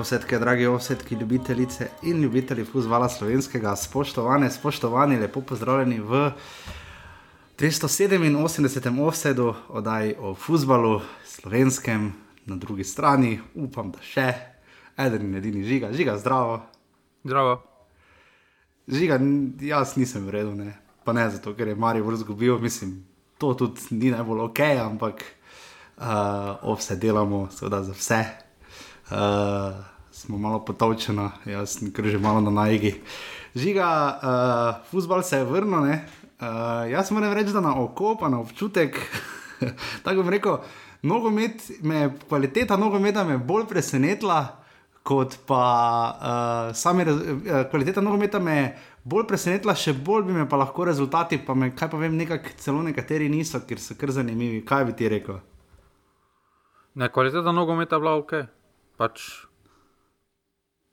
Drage ovsetke, drage ovsetke, ljubitelice in ljubitelji futbola slovenskega, spoštovane, spoštovani, lepo pozdravljeni v 387. offsetu oddaji o futbalu slovenskem, na drugi strani, upam, da še eden in edini žiga, žiga zdravo. Zdravo. Žiga, jaz nisem vredno, ne. pa ne zato, ker je Marijo vrh zgubil, mislim, to tudi ni najbolj ok, ampak uh, offset delamo, seveda za vse. Uh, smo malo potovčeni, jaz sem kar že malo na najgi. Žiga, uh, futbol se je vrnil. Uh, jaz moram reči, da na oko, pa na občutek, tako bom rekel, nogomet me, kvaliteta nogometa me je bolj presenetila, kot pa uh, sami, rez- uh, kvaliteta nogometa me je bolj presenetila, še bolj bi me pa lahko rezultati, pa me, kaj pa vem, nekako celo nekateri niso, ker so kar zanimivi. Kaj bi ti rekel? Ne, kvaliteta nogometa je bila ok. Pač,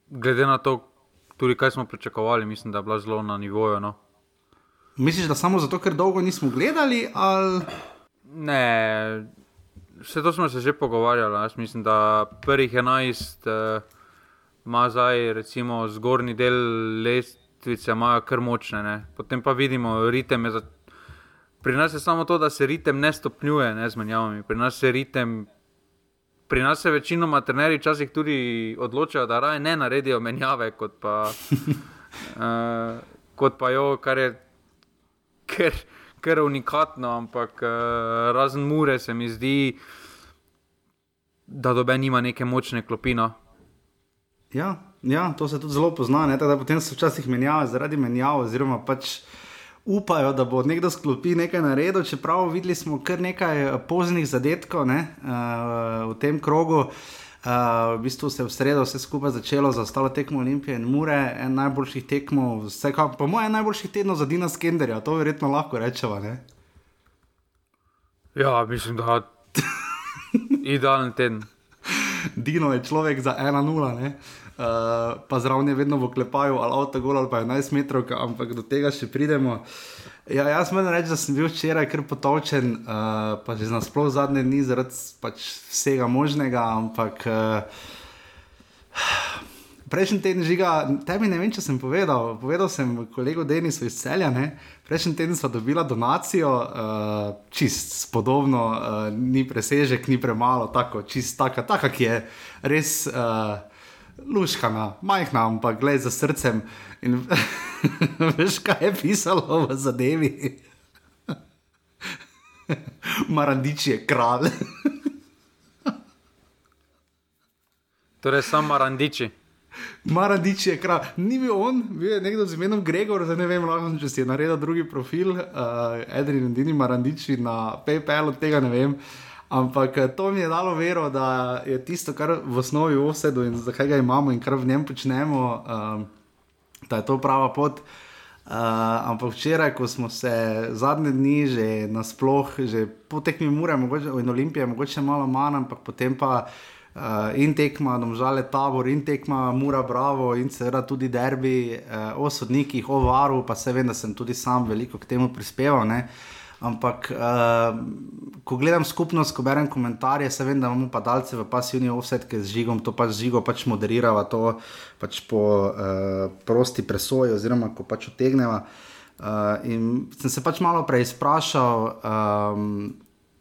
glede na to, tudi kaj smo pričakovali, mislim, da je bila zelo na nivoju. No. Misliš, da samo zato, ker dolgo nismo gledali, ali Ne, vse to smo se že pogovarjali. Jaz mislim, da prvih 11 eh, ima zdaj, recimo, zgornji del lestvice, imajo kar močne. Ne. Potem pa vidimo, ritem je za. Pri nas je samo to, da se ritem ne stopnjuje ne, z menjavami. Pri nas se ritem. Pri nas se večinoma trenerji včasih tudi odločajo, da raje ne naredijo menjave, kot pa, uh, kot pa jo, kar je kar, kar unikatno, ampak uh, razen mure se mi zdi, da dobe nima neke močne klopino. Ja, ja, to se tudi zelo pozna. Ne, tako da potem so včasih menjave zaradi menjav, oziroma pač upajo, da bo nekdo sklopi nekaj naredil. Čeprav videli smo kar nekaj eh, poznih zadetkov ne, uh, v tem krogu. Uh, v bistvu se je v sredo vse skupaj začelo za ostalo tekmo Olimpije in Mure, en najboljših tekmov, vsekakor, po mojem, najboljših tednov za Dina Skenderja, to verjetno lahko rečemo. Ne? Ja, mislim, da idealen teden. Dino je človek za 1-0, ne. Uh, pa zraven je vedno v klepaju, ali avto gol ali pa 11 metrov, ampak do tega še pridemo. Ja, jaz moram reči, da sem bil včeraj kar potovčen, uh, pa že nasploh zadnje dni zaradi pač vsega možnega, ampak uh, Prejšnji teden žiga, tebi ne vem, če sem povedal. Povedal sem kolegu Denisu iz Celja. Ne? Prejšnji teden sva dobila donacijo, uh, čist podobno, uh, ni presežek, ni premalo, tako čist taka, taka ki je res uh, luškana, majhna, ampak gled za srcem. In veš, kaj je pisalo v zadevi? Marandič je kralj. Torej, samo randiči. Maradič je kralj. Ni bil on, bil je nekdo z imenom Gregor, zdaj ne vem, lahko, če si je naredil drugi profil, uh, Edrin in Dini Marandiči na PayPalu, tega ne vem. Ampak eh, to mi je dalo vero, da je tisto, kar v osnovi vsedu in zakaj ga imamo in kar v njem počnemo, um, da je to prava pot. Uh, ampak včeraj, ko smo se zadnje dni že nasploh, že po tekmi Mure mogoče, in Olimpije, mogoče malo manj, ampak potem pa uh, in tekma, domžale tabor, in tekma Mura Bravo, in seveda tudi derbi uh, o sodnikih, o varu, pa se vem, da sem tudi sam veliko k temu prispeval. Ne? Ampak, uh, ko gledam skupnost, ko berem komentarje, se vem, da imamo padalce v pasivni offset, ki z žigom to pač žigo pač moderirava, to pač po uh, prosti presoji, oziroma ko pač otegneva. Uh, in sem se pač malo prej sprašal um,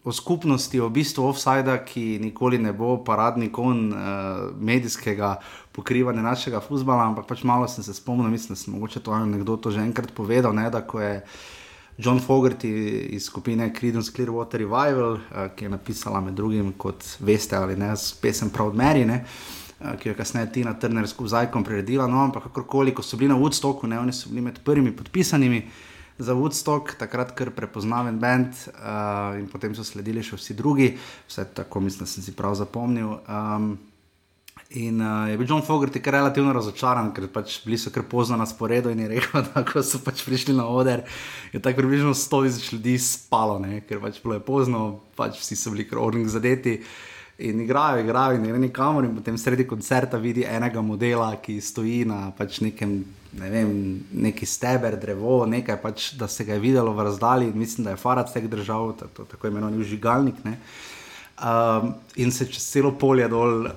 o skupnosti, o bistvu offsajda, ki nikoli ne bo paradni kon uh, medijskega pokrivanja našega futbola, ampak pač malo sem se spomnil, mislim, da sem mogoče to anekdoto že enkrat povedal, ne, da ko je. John Fogerty iz skupine Creedence Clearwater Revival, uh, ki je napisala med drugim, kot veste, ali ne, pesem Proud Mary, ne, uh, ki jo je kasneje Tina Turner skupaj z Zajkom priredila. No, ampak kakorkoli, ko so bili na Woodstocku, ne, oni so bili med prvimi podpisanimi za Woodstock, takrat kar prepoznaven bend, uh, in potem so sledili še vsi drugi, vse tako mislim, da sem si prav zapomnil. Um, In uh, je bil John Fogerty kar relativno razočaran, ker pač bili so kar pozno na sporedu in je rekel, da ko so pač prišli na oder, je tako približno 100 tisoč ljudi spalo, ne? ker pač bilo je pozno, pač vsi so bili kar orning zadeti. In igrajo, igrajo, in ne kamor, in potem sredi koncerta vidi enega modela, ki stoji na pač nekem, ne vem, neki steber, drevo, nekaj pač, da se ga je videlo v razdalji. Mislim, da je Farad teh držav, ta- to, tako imenovani užigalnik. Ne? Um, in se čez celo polje dol uh,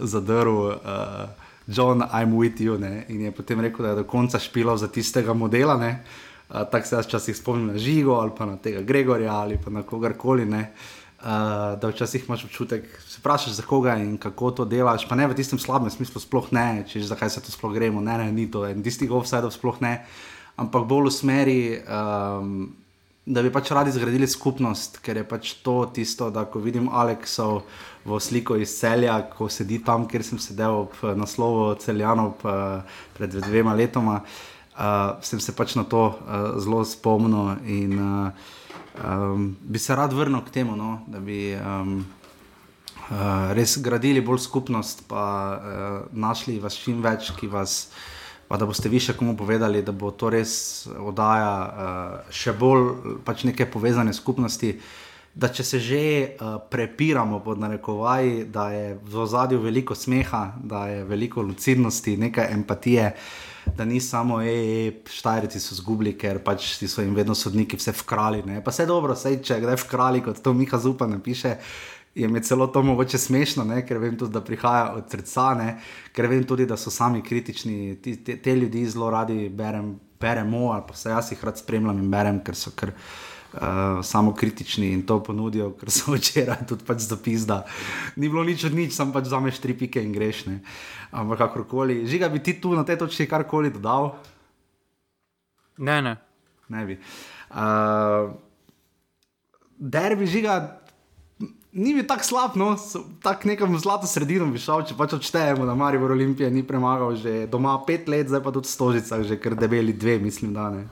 zadrl. Uh, John, I'm with you. Ne? In je potem rekel, da je do konca špilal za tistega modela. Uh, Tako se jaz včasih spomnim na Žigo ali pa na tega Gregorja ali pa na kogarkoli. Uh, da včasih imaš občutek, se vprašaš za koga in kako to delaš. Pa ne v tistem slabem smislu, sploh ne, če že zakaj se to sploh gremo. Ne, ne, ni to, in tistih offsajdov sploh ne. Ampak bolj v smeri. Um, Da bi pač radi zgradili skupnost, ker je pač to tisto, da ko vidim Aleksov v sliko iz celja, ko sedi tam, kjer sem sedel ob naslovu Celjanov pred dvema letoma, uh, sem se pač na to uh, zelo spomnil in uh, um, bi se rad vrnil k temu, no, da bi um, uh, res gradili bolj skupnost, pa uh, našli vas čim več, ki vas pa da boste vi še komu povedali, da bo to res oddaja uh, še bolj pač neke povezane skupnosti. Da če se že uh, prepiramo pod narekovaji, da je v zadju veliko smeha, da je veliko lucidnosti, nekaj empatije, da ni samo, hej, štajrici so zgubili, ker pač so jim vedno sodniki vse vkrali. Ne? Pa vse dobro, sej, če gre vkrali, kot to Miha Zupa napiše, je mi celo to mogoče smešno, ne? ker vem tudi, da prihaja od srca, ne? ker vem tudi, da so sami kritični, ti, te, te ljudi zelo radi berem, beremo, ali pa se jaz jih rad spremljam in berem, ker so kar. Uh, samo kritični in to ponudijo, ker so včeraj tudi pač zapis, da ni bilo nič od nič, sam pač zameš tri pike in grešne. Ampak kakorkoli, žiga bi ti tu na tej točki karkoli dodal? Ne, ne. Ne bi. Uh, derbi žiga, ni bil tako slab, no, tako nekam zlato sredino bi šel, če pač odštejemo, da Marijo Olimpije ni premagal že doma pet let, zdaj pa tudi v Stožicah, že kar debeli dve, mislim, da ne.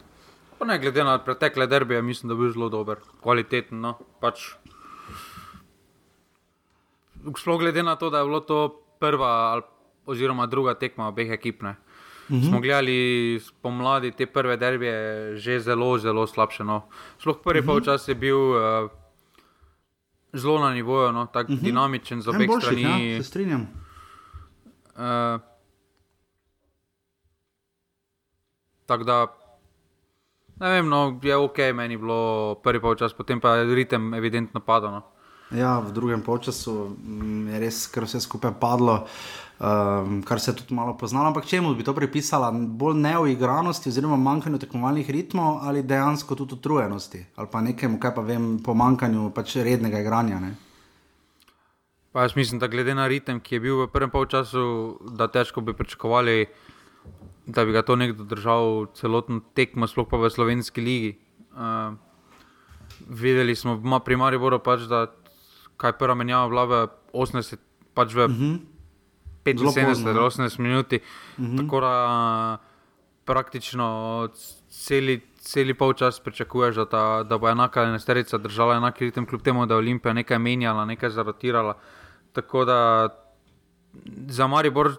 Pa ne, glede na pretekle derbije, mislim, da bi bil zelo dober, kvaliteten. No, pač. Sploh glede na to, da je bilo to prva oziroma druga tekma obeh ekip. Ne. Mhm. Smo gledali spomladi te prve derbije, že zelo, zelo slabše. No. Sploh prvi mhm. polčas je bil. Uh, zelo na nivoju, no, tako uh mhm. -huh. dinamičen z obeh strani. Ja, se strinjam. Uh, tako da, ne vem, no, je ok, meni je bilo prvi polčas, potem pa je ritem evidentno padal. No. Ja, v drugem času mm, je res, ker vse skupaj padlo, um, kar se je tudi malo poznalo. Ampak čemu bi to pripisala? Bolj neuigranosti, oziroma manjkanju tekmovalnih ritmov, ali dejansko tudi utrujenosti, ali pa nekemu, kaj pa vem, pomankanju pač rednega igranja. Ne? Pa jaz mislim, da glede na ritem, ki je bil v prvem času, da težko bi pričakovali, da bi ga to nekdo držal celotno tekmo, sploh pa v slovenski ligi. Uh, videli smo pri Mariboru pač, da kaj prva menjava bila v 80, pač v uh -huh. 75 do 80 minut. Uh -huh. Tako da praktično celi, celi polčas pričakuješ, da, ta, da bo enaka enesterica držala enak ritem, kljub temu, da je Olimpija nekaj menjala, nekaj zarotirala. Tako da za Maribor.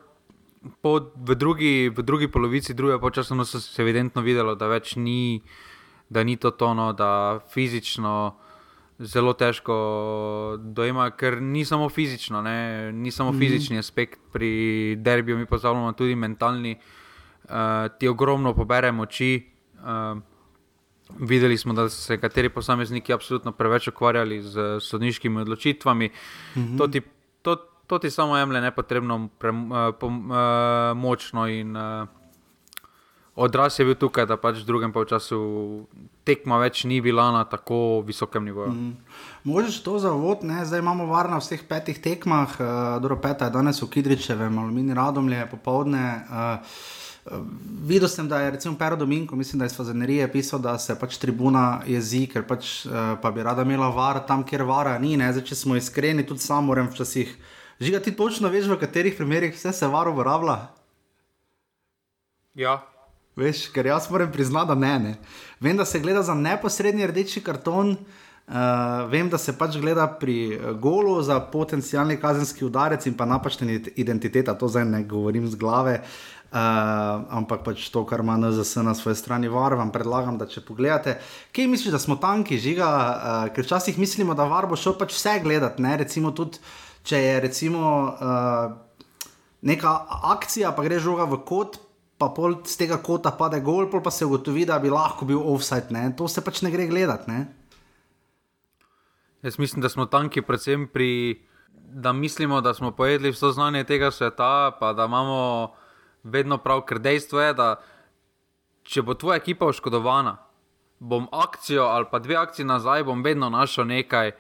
Po, v, drugi, v drugi polovici druge počasno no, se je evidentno videlo, da več ni, da ni to tono, da fizično zelo težko dojema, ker ni samo fizično, ne? ni samo mm -hmm. fizični aspekt pri derbiju, mi pa zavljamo tudi mentalni, uh, ti ogromno pobere moči. Uh, videli smo, da so se nekateri posamezniki absolutno preveč ukvarjali z sodniškimi odločitvami. Mm -hmm. to, ti, to, to ti samo jemlje nepotrebno pre, uh, po, uh, močno in uh, Odraz je bil tukaj, da pač v drugem času tekma več ni bila na tako visokem nivoju. Mm. Možeš to za vod, ne? zdaj imamo varno v vseh petih tekmah, uh, dobro, peta je danes v Kidričevem, aluminij radomlje, popovdne. Uh, Videl sem, da je recimo Pero Dominko, mislim, da je iz Fazenerije pisal, da se pač tribuna jezi, ker pač, pa bi rada imela var tam, kjer vara ni. Zdaj, če smo iskreni, tudi sam moram včasih. Žiga, ti točno veš, v katerih primerih vse se var uporablja? Ja, Veš, ker jaz moram priznati, da ne, ne. Vem, da se gleda za neposredni rdeči karton, uh, vem, da se pač gleda pri uh, golu za potencijalni kazenski udarec in pa napačne identitete, to zdaj ne govorim z glave. Uh, ampak pač to, kar ima NZS na svoji strani, var, vam predlagam, da če pogledate, kaj misliš, da smo tanki, žiga, uh, ker včasih mislimo, da var bo šel pač vse gledati. Ne? Recimo tudi, če je recimo, uh, neka akcija, pa gre žoga v kot, pa pol z tega kota pade gol, pa se ugotovi, da bi lahko bil offside. Ne? To se pač ne gre gledati. Ne? Jaz mislim, da smo tanki, predvsem pri, da mislimo, da smo pojedli vso znanje tega sveta, pa da imamo vedno prav, ker dejstvo je, da če bo tvoja ekipa oškodovana, bom akcijo ali pa dve akcije nazaj, bom vedno našel nekaj,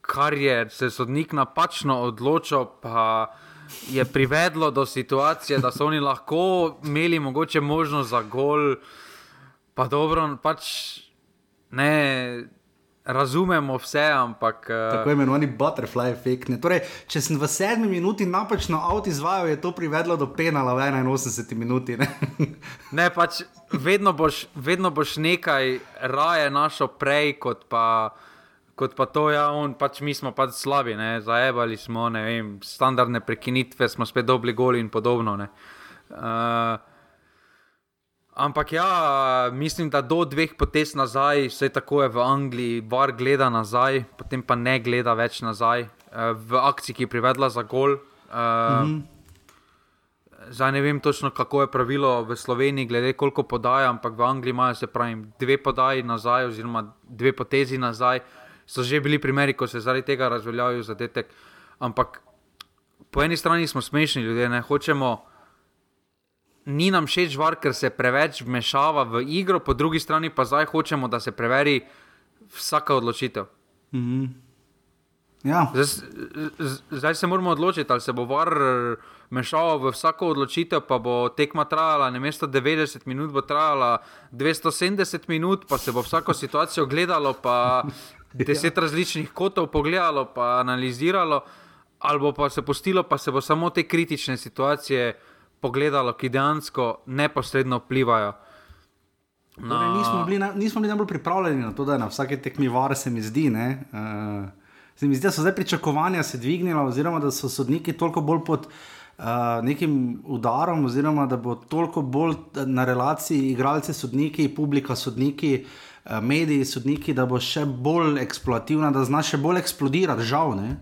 kar je se sodnik napačno odločil, pa je privedlo do situacije, da so oni lahko imeli mogoče možnost za gol. Pa dobro, pač ne razumemo vse, ampak. eh, Tako imenovani butterfly efekt. ne. Torej, če sem v sedmi minuti napačno avto izvajal, je to privedlo do penala v 81 minuti. Ne? Ne, pač vedno boš, vedno boš nekaj raje našel prej, kot pa, kot pa to, ja, on, pač mi smo pač slabi, ne, zaebali smo, ne vem, standardne prekinitve, smo spet dobili goli in podobno. ne. Uh, ampak ja, mislim, da do dveh potez nazaj, vse tako je v Angliji, var gleda nazaj, potem pa ne gleda več nazaj uh, v akciji, ki je privedla za gol. Uh, mm -hmm. Zdaj ne vem točno, kako je pravilo v Sloveniji, glede koliko podaja, ampak v Angliji imajo se pravi dve podaji nazaj, oziroma dve potezi nazaj. So že bili primeri, ko se zaradi tega razveljavil zadetek. Ampak po eni strani smo smešni ljudje, ne hočemo. Ni nam všeč var, ker se preveč vmešava v igro, po drugi strani pa zdaj hočemo, da se preveri vsaka odločitev. Ja, Zdaj, s- z- zdaj se moramo odločiti, ali se bo var mešal v vsako odločitev, pa bo tekma trajala, namesto 90 minut bo trajala 270 minut, pa se bo vsako situacijo gledalo, pa deset različnih kotov pogledalo, pa analiziralo, ali bo pa se postilo, pa se bo samo te kritične situacije pogledalo, ki dejansko neposredno vplivajo. torej, nismo, bili na, nismo bili najbolj pripravljeni na to, da je na vsake tekmi var, se mi zdi. Ne? Uh, se mi zdi, da so zdaj pričakovanja se dvignila, oziroma da so sodniki toliko bolj pod. Uh, nekim udarom, oziroma da bo toliko bolj na relaciji igralci, sodniki, publika, sodniki, uh, mediji, sodniki, da bo še bolj eksploativna, da zna še bolj eksplodirati, žal. Ne?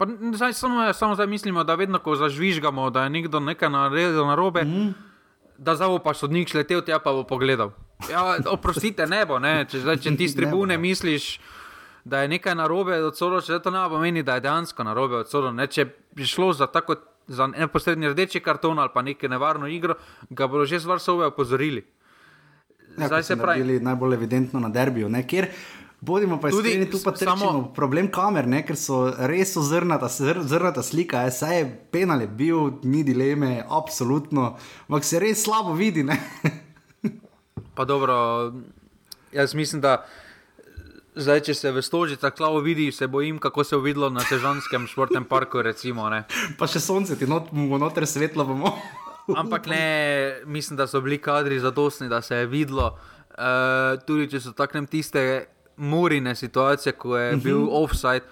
Pa, zdaj, samo, samo zdaj mislimo, da vedno, ko zažvižgamo, da je nekdo nekaj naredil narobe, mm. da zdaj bo pa sodnik šletel tja, pa bo pogledal. Ja, oprostite, ne bo, ne? Če, zdaj, če ti z tribune misliš, da je nekaj narobe od solo, če to ne pomeni, da je dejansko narobe od solo. Ne? Če bi šlo za tako za neposredni rdeči karton ali pa neko nevarno igro, ga bodo že z varsove opozorili. Ja, Zdaj se pravi. naredili Najbolj evidentno na derbiju, ne? kjer bodimo pa Tudi iskreni, tu pa trčimo samo- problem kamer, ne? ker so res zrnata, zr, zrnata slika, saj je penal je bil, ni dileme, absolutno, ampak se res slabo vidi. Pa dobro, jaz mislim, da zdaj, če se v stožicah slabo vidi, se bojim, kako se je videlo na Sežanskem športnem parku. Recimo, ne. pa še sonce ti not, noter svetlo bomo. Ampak ne, mislim, da so bili kadri zadostni, da se je videlo. Uh, tudi če so takšne tiste murine situacije, ko je bil offside.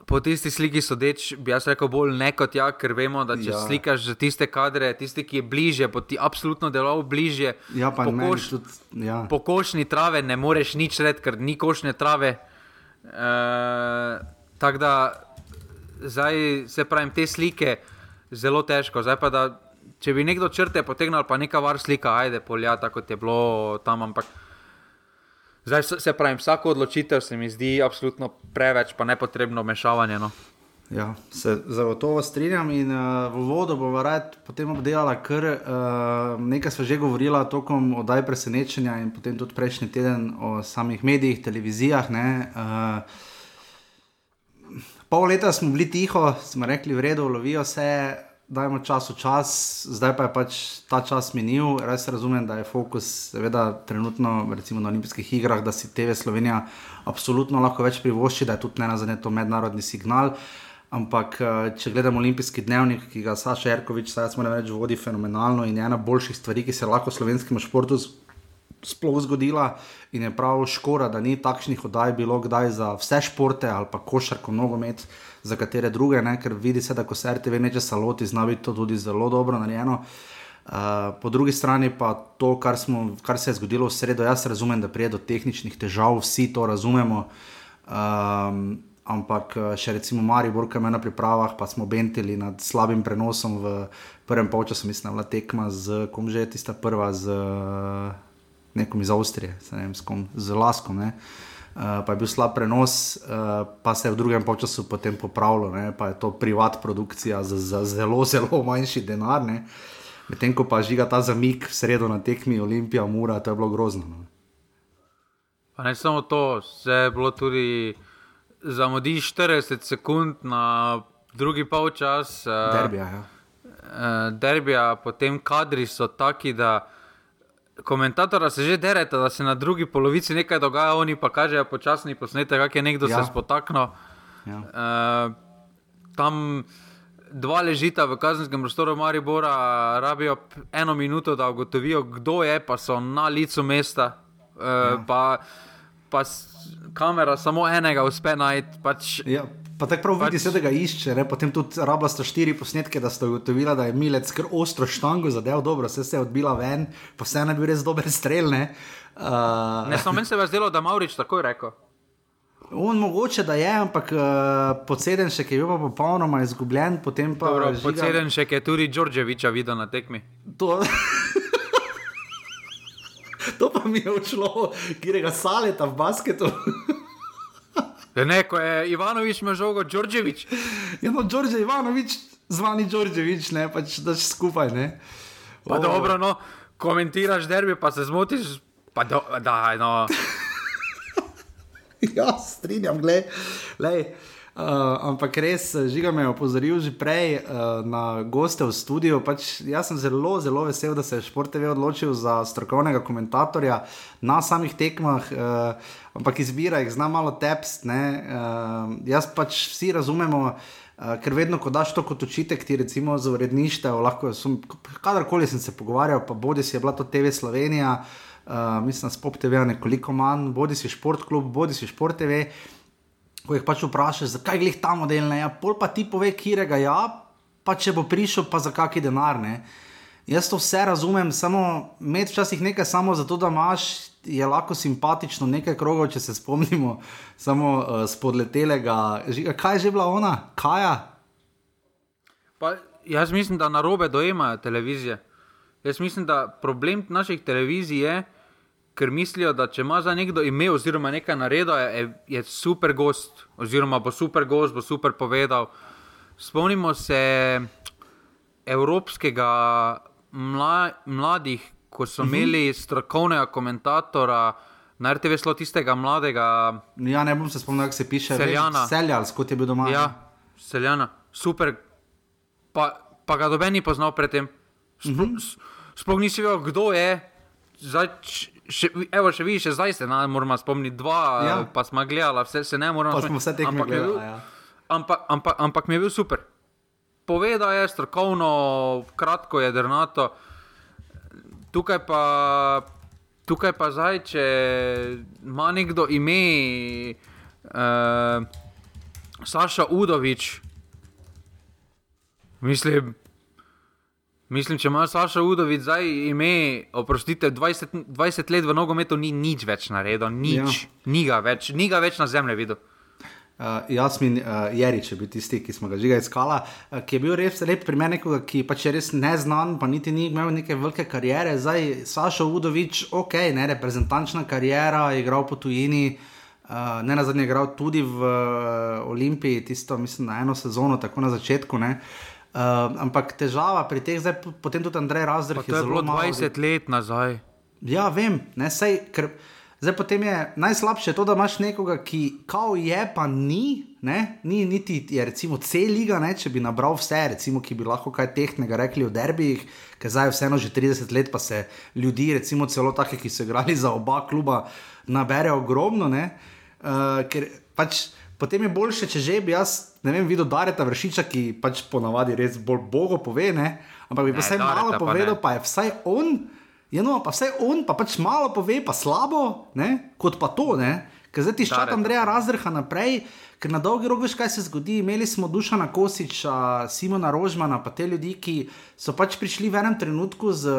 Po tisti sliki sodeč, bi jaz rekel bolj ne kot ja, ker vemo, da če Ja. slikaš za tiste kadre, tisti, ki je bližje, bo ti absolutno deloval bližje. Ja, pa Po koš- tudi. Ja. Po košni trave ne moreš nič reči, ker ni košne trave. E, Tako da, zdaj se pravim, te slike zelo težko. Zdaj pa, da, če bi nekdo črte potegnil, pa neka var slika, ajde, polja, tako je bilo tam. Ampak zdaj se- pravim, vsako odločitev se mi zdi absolutno preveč, pa nepotrebno mešavanje. No. Ja, se zagotovo strinjam in uh, v vodo bomo rad potem obdelali, ker uh, nekaj smo že govorili tokom oddaj presenečenja in potem tudi prejšnji teden o samih medijih, televizijah. Ne, uh, pol leta smo bili tiho, smo rekli, v redu, lovijo se, dajmo čas v čas, zdaj pa je pač ta čas minil. Res razumem, da je fokus, seveda, trenutno recimo na olimpijskih igrah, da si TV Slovenija absolutno lahko več privošči, da je tudi ne nazadnje to mednarodni signal. Ampak, eh, če gledamo olimpijski dnevnik, ki ga Saša Jerkovič, zdaj smo reči, vodi fenomenalno in je ena boljših stvari, ki se lahko slovenskemu športu sploh zgodila. In je prav škoda, da ni takšnih oddaj bilo kdaj za vse športe ali pa košarko, nogomet, za katere druge, ne? ker vidi se, da ko se RTV neče saloti, zna biti to tudi zelo dobro narejeno. Uh, po drugi strani pa to, kar, smo, kar se je zgodilo v sredo, jaz razumem, da prije do tehničnih težav, vsi to razumemo. Um, ampak eh, še recimo Maribor, ki je na pripravah, pa smo bentili nad slabim prenosom v prvem polčasu, mislim, da je bila tekma z kom že tista prva, z nekom iz Avstrije, ne vem, s kom, z Laskom. Ne? Uh, pa je bil slab prenos, uh, pa se je v drugem času potem popravilo, ne? pa je to privat produkcija za, za zelo, zelo manjši denar. Medtem ko pa žiga ta zamik v sredo na tekmi Olimpija, Mura, to je bilo grozno. No? Pa ne samo to, se je bilo tudi zamudi 40 sekund na drugi polčas. Uh, derbija, ja. Derbija, potem kadri so taki, da komentatorja se že derete, da se na drugi polovici nekaj dogaja, oni pa kažejo počasni posnetek, kak je nekdo ja. se spotaknil. Ja. Uh, tam dva ležita v kazenskem prostoru Maribora, rabijo eno minuto, da ugotovijo, kdo je, pa so na licu mesta. Uh, ja. pa, pa kamera samo enega uspe najti. Pač, ja. Pa tako prav vidi, pač... da ga išče, ne? potem tudi rabla sta štiri posnetke, da sta ugotovila, da je Milec kar ostro štango zadev, dobro, vse se je odbila ven, pa vse je bil res dober strel. Ne, uh... ne samo meni se je zdelo, da Maurič tako je rekel. On mogoče da je, ampak uh, podseden še, ki je bil pa popolnoma izgubljen. Žiga... Podseden še, ki je tudi Đorđeviča videl na tekmi. To... to pa mi je odšlo, kjer je ga saleta v basketu. Ja, ne, ko je Ivanovič imel žogo, Đorđevič. Ja, no, Đorđe Ivanovič, zvani Đorđevič, ne, pač daš skupaj, ne. Pa oh. dobro, no, komentiraš derbi, pa se zmotiš, pa do, da, no. ja, strinjam, gledaj. Uh, ampak res, žiga me je opozoril že prej uh, na goste v studiu. Pač jaz sem zelo, zelo vesel, da se je Šport TV odločil za strokovnega komentatorja na samih tekmah, uh, ampak izbira jih, znam malo tepst. Uh, jaz pač vsi razumemo. Uh, ker vedno, ko daš to kot učitek, ti recimo za uredništvo, lahko sem, kadarkoli sem se pogovarjal, pa bodi si je bila to TV Slovenija, uh, mislim, da spop TV nekoliko manj, bodi si šport klub, bodi si šport TV. Ko jih pač vprašaš, zakaj glih ta model ne, ja, pol pa ti pove, kje ga ja, pa če bo prišel, pa za kakšen denar. Ne. Jaz to vse razumem, samo med včasih nekaj samo zato, da imaš, je lahko simpatično nekaj krogov, če se spomnimo, samo uh, spodletelega. Kaj je že bila ona, Kaja? Pa, jaz mislim, da na robe dojemajo televizije. Jaz mislim, da problem naših televizij je, ker mislijo, da če ima za nekdo ime oziroma nekaj naredil, je, je super gost, oziroma bo super gost, bo super povedal. Spomnimo se evropskega mla, mladih, ko so uh mhm. -huh. imeli strokovnega komentatora. Na RTV je šlo tistega mladega. Ja, ne bom se spomnil, kako se piše. Seljana. Seljal, kot je bil doma. Ja, seljana, super. Pa, pa ga doben ni poznal predtem. Sploh uh -huh. Mhm. nisi vedel, kdo je. Zdaj, Še, evo, še vidiš, zdaj se ne moramo spomniti, dva, ja. pa smo gledali, vse se ne moramo spomniti. Ampak, gledali, ja. ampak, ampak, ampak mi je bil super. Povedal je strokovno, kratko je drnato. Tukaj pa, tukaj pa zdaj, če ima nekdo ime, uh, Saša Udovič, mislim. Mislim, če ima Saša Udovic zdaj ime, oprostite, 20, 20 let v nogometu ni nič več naredil, nič, ja. ni, ga več, ni ga več na zemlji videl. Uh, Jasmin uh, Jerič je bil tisti, ki smo ga že iskali, uh, ki je bil res lep primer nekoga, ki pač je res neznan, pa niti ni imel neke velike karijere. Zdaj Saša Udovič, ok, ne reprezentančna karijera, je igral po tujini, uh, ne na zadnje je igral tudi v uh, Olimpiji, tisto mislim na eno sezono, tako na začetku. Ne. Uh, ampak težava pri teh, zdaj potem tudi Andrej Razdrh. To je bilo 20 malo, let nazaj. Ja, vem, ne sej, ker zdaj potem je najslabše to, da imaš nekoga, ki kao je, pa ni, ne? ni niti, je recimo C-liga, ne? če bi nabral vse, recimo, ki bi lahko kaj tehnega rekli o derbijih, ker zdaj vseeno že 30 let, pa se ljudi, recimo celo take, ki so igrali za oba kluba, nabere ogromno, uh, ker pač. Potem je boljše, če že bi jaz, ne vem, videl Dareta Vršiča, ki pač ponavadi res bolj bogo pove, ne? ampak bi pa vsaj malo povedal, pa, pa je vsaj on, ja, no, pa vsaj on, pa pač malo pove, pa slabo, ne? kot pa to, ne? ker zdaj ti ščaka Andreja Razdrha naprej, ker na dolgi rok veš, kaj se zgodi. Imeli smo Dušana Kosiča, Simona Rožmana, pa te ljudi, ki so pač prišli v enem trenutku z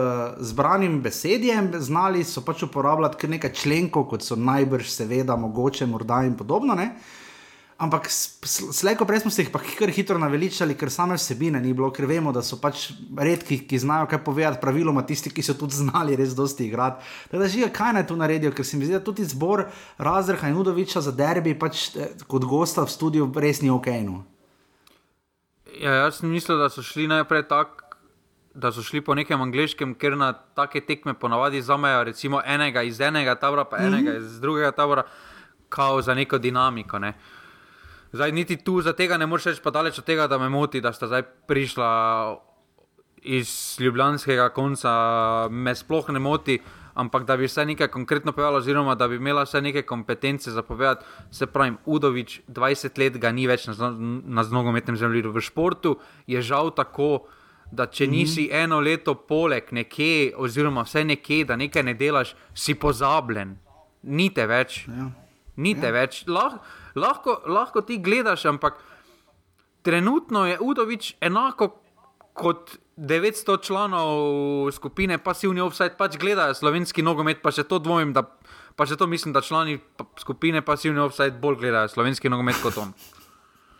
zbranim besedjem, znali so pač uporabljati nekaj členkov, kot so najbrž, seveda, mogoče, morda in podobno. Ne? Ampak slejko prej smo se jih pa kar hitro naveličali, ker same vsebine ni bilo, ker vemo, da so pač redki, ki znajo kaj povedati, praviloma tisti, ki so tudi znali res dosti igrati. Tako da žiga, kaj naj tu naredijo, ker se mi zdi, da tudi zbor Razrha in Udoviča za derbi, pač eh, kot gosta v studiu, res ni ok. No. Ja, jaz sem mislil, da so šli najprej tako. Da so šli po nekem angliškem, ker na take tekme ponavadi zamejo, recimo enega iz enega tabora, pa enega mm -hmm. iz drugega tabora, kao za neko dinamiko. Ne. Zdaj, niti tu za tega ne moreš reči, pa daleč od tega, da me moti, da sta zdaj prišla iz ljubljanskega konca, me sploh ne moti, ampak da bi vse nekaj konkretno povedala, oziroma da bi imela vse neke kompetence za povedati. Se pravi, Udovič, 20 let ga ni več na, na nogometnem zemljišču. V športu je žal tako, da če mm -hmm. nisi eno leto poleg nekje, oziroma vse nekje, da nekaj ne delaš, si pozabljen, ni te več. Ja. Ni te ja. več. Lahko lahko, lahko ti gledaš, ampak trenutno je Udovič enako kot 900 članov skupine Passivni Offside, pač gledajo slovenski nogomet, pa še to dvomim, da, pa še to mislim, da člani skupine Passivni Offside bolj gledajo slovenski nogomet kot on.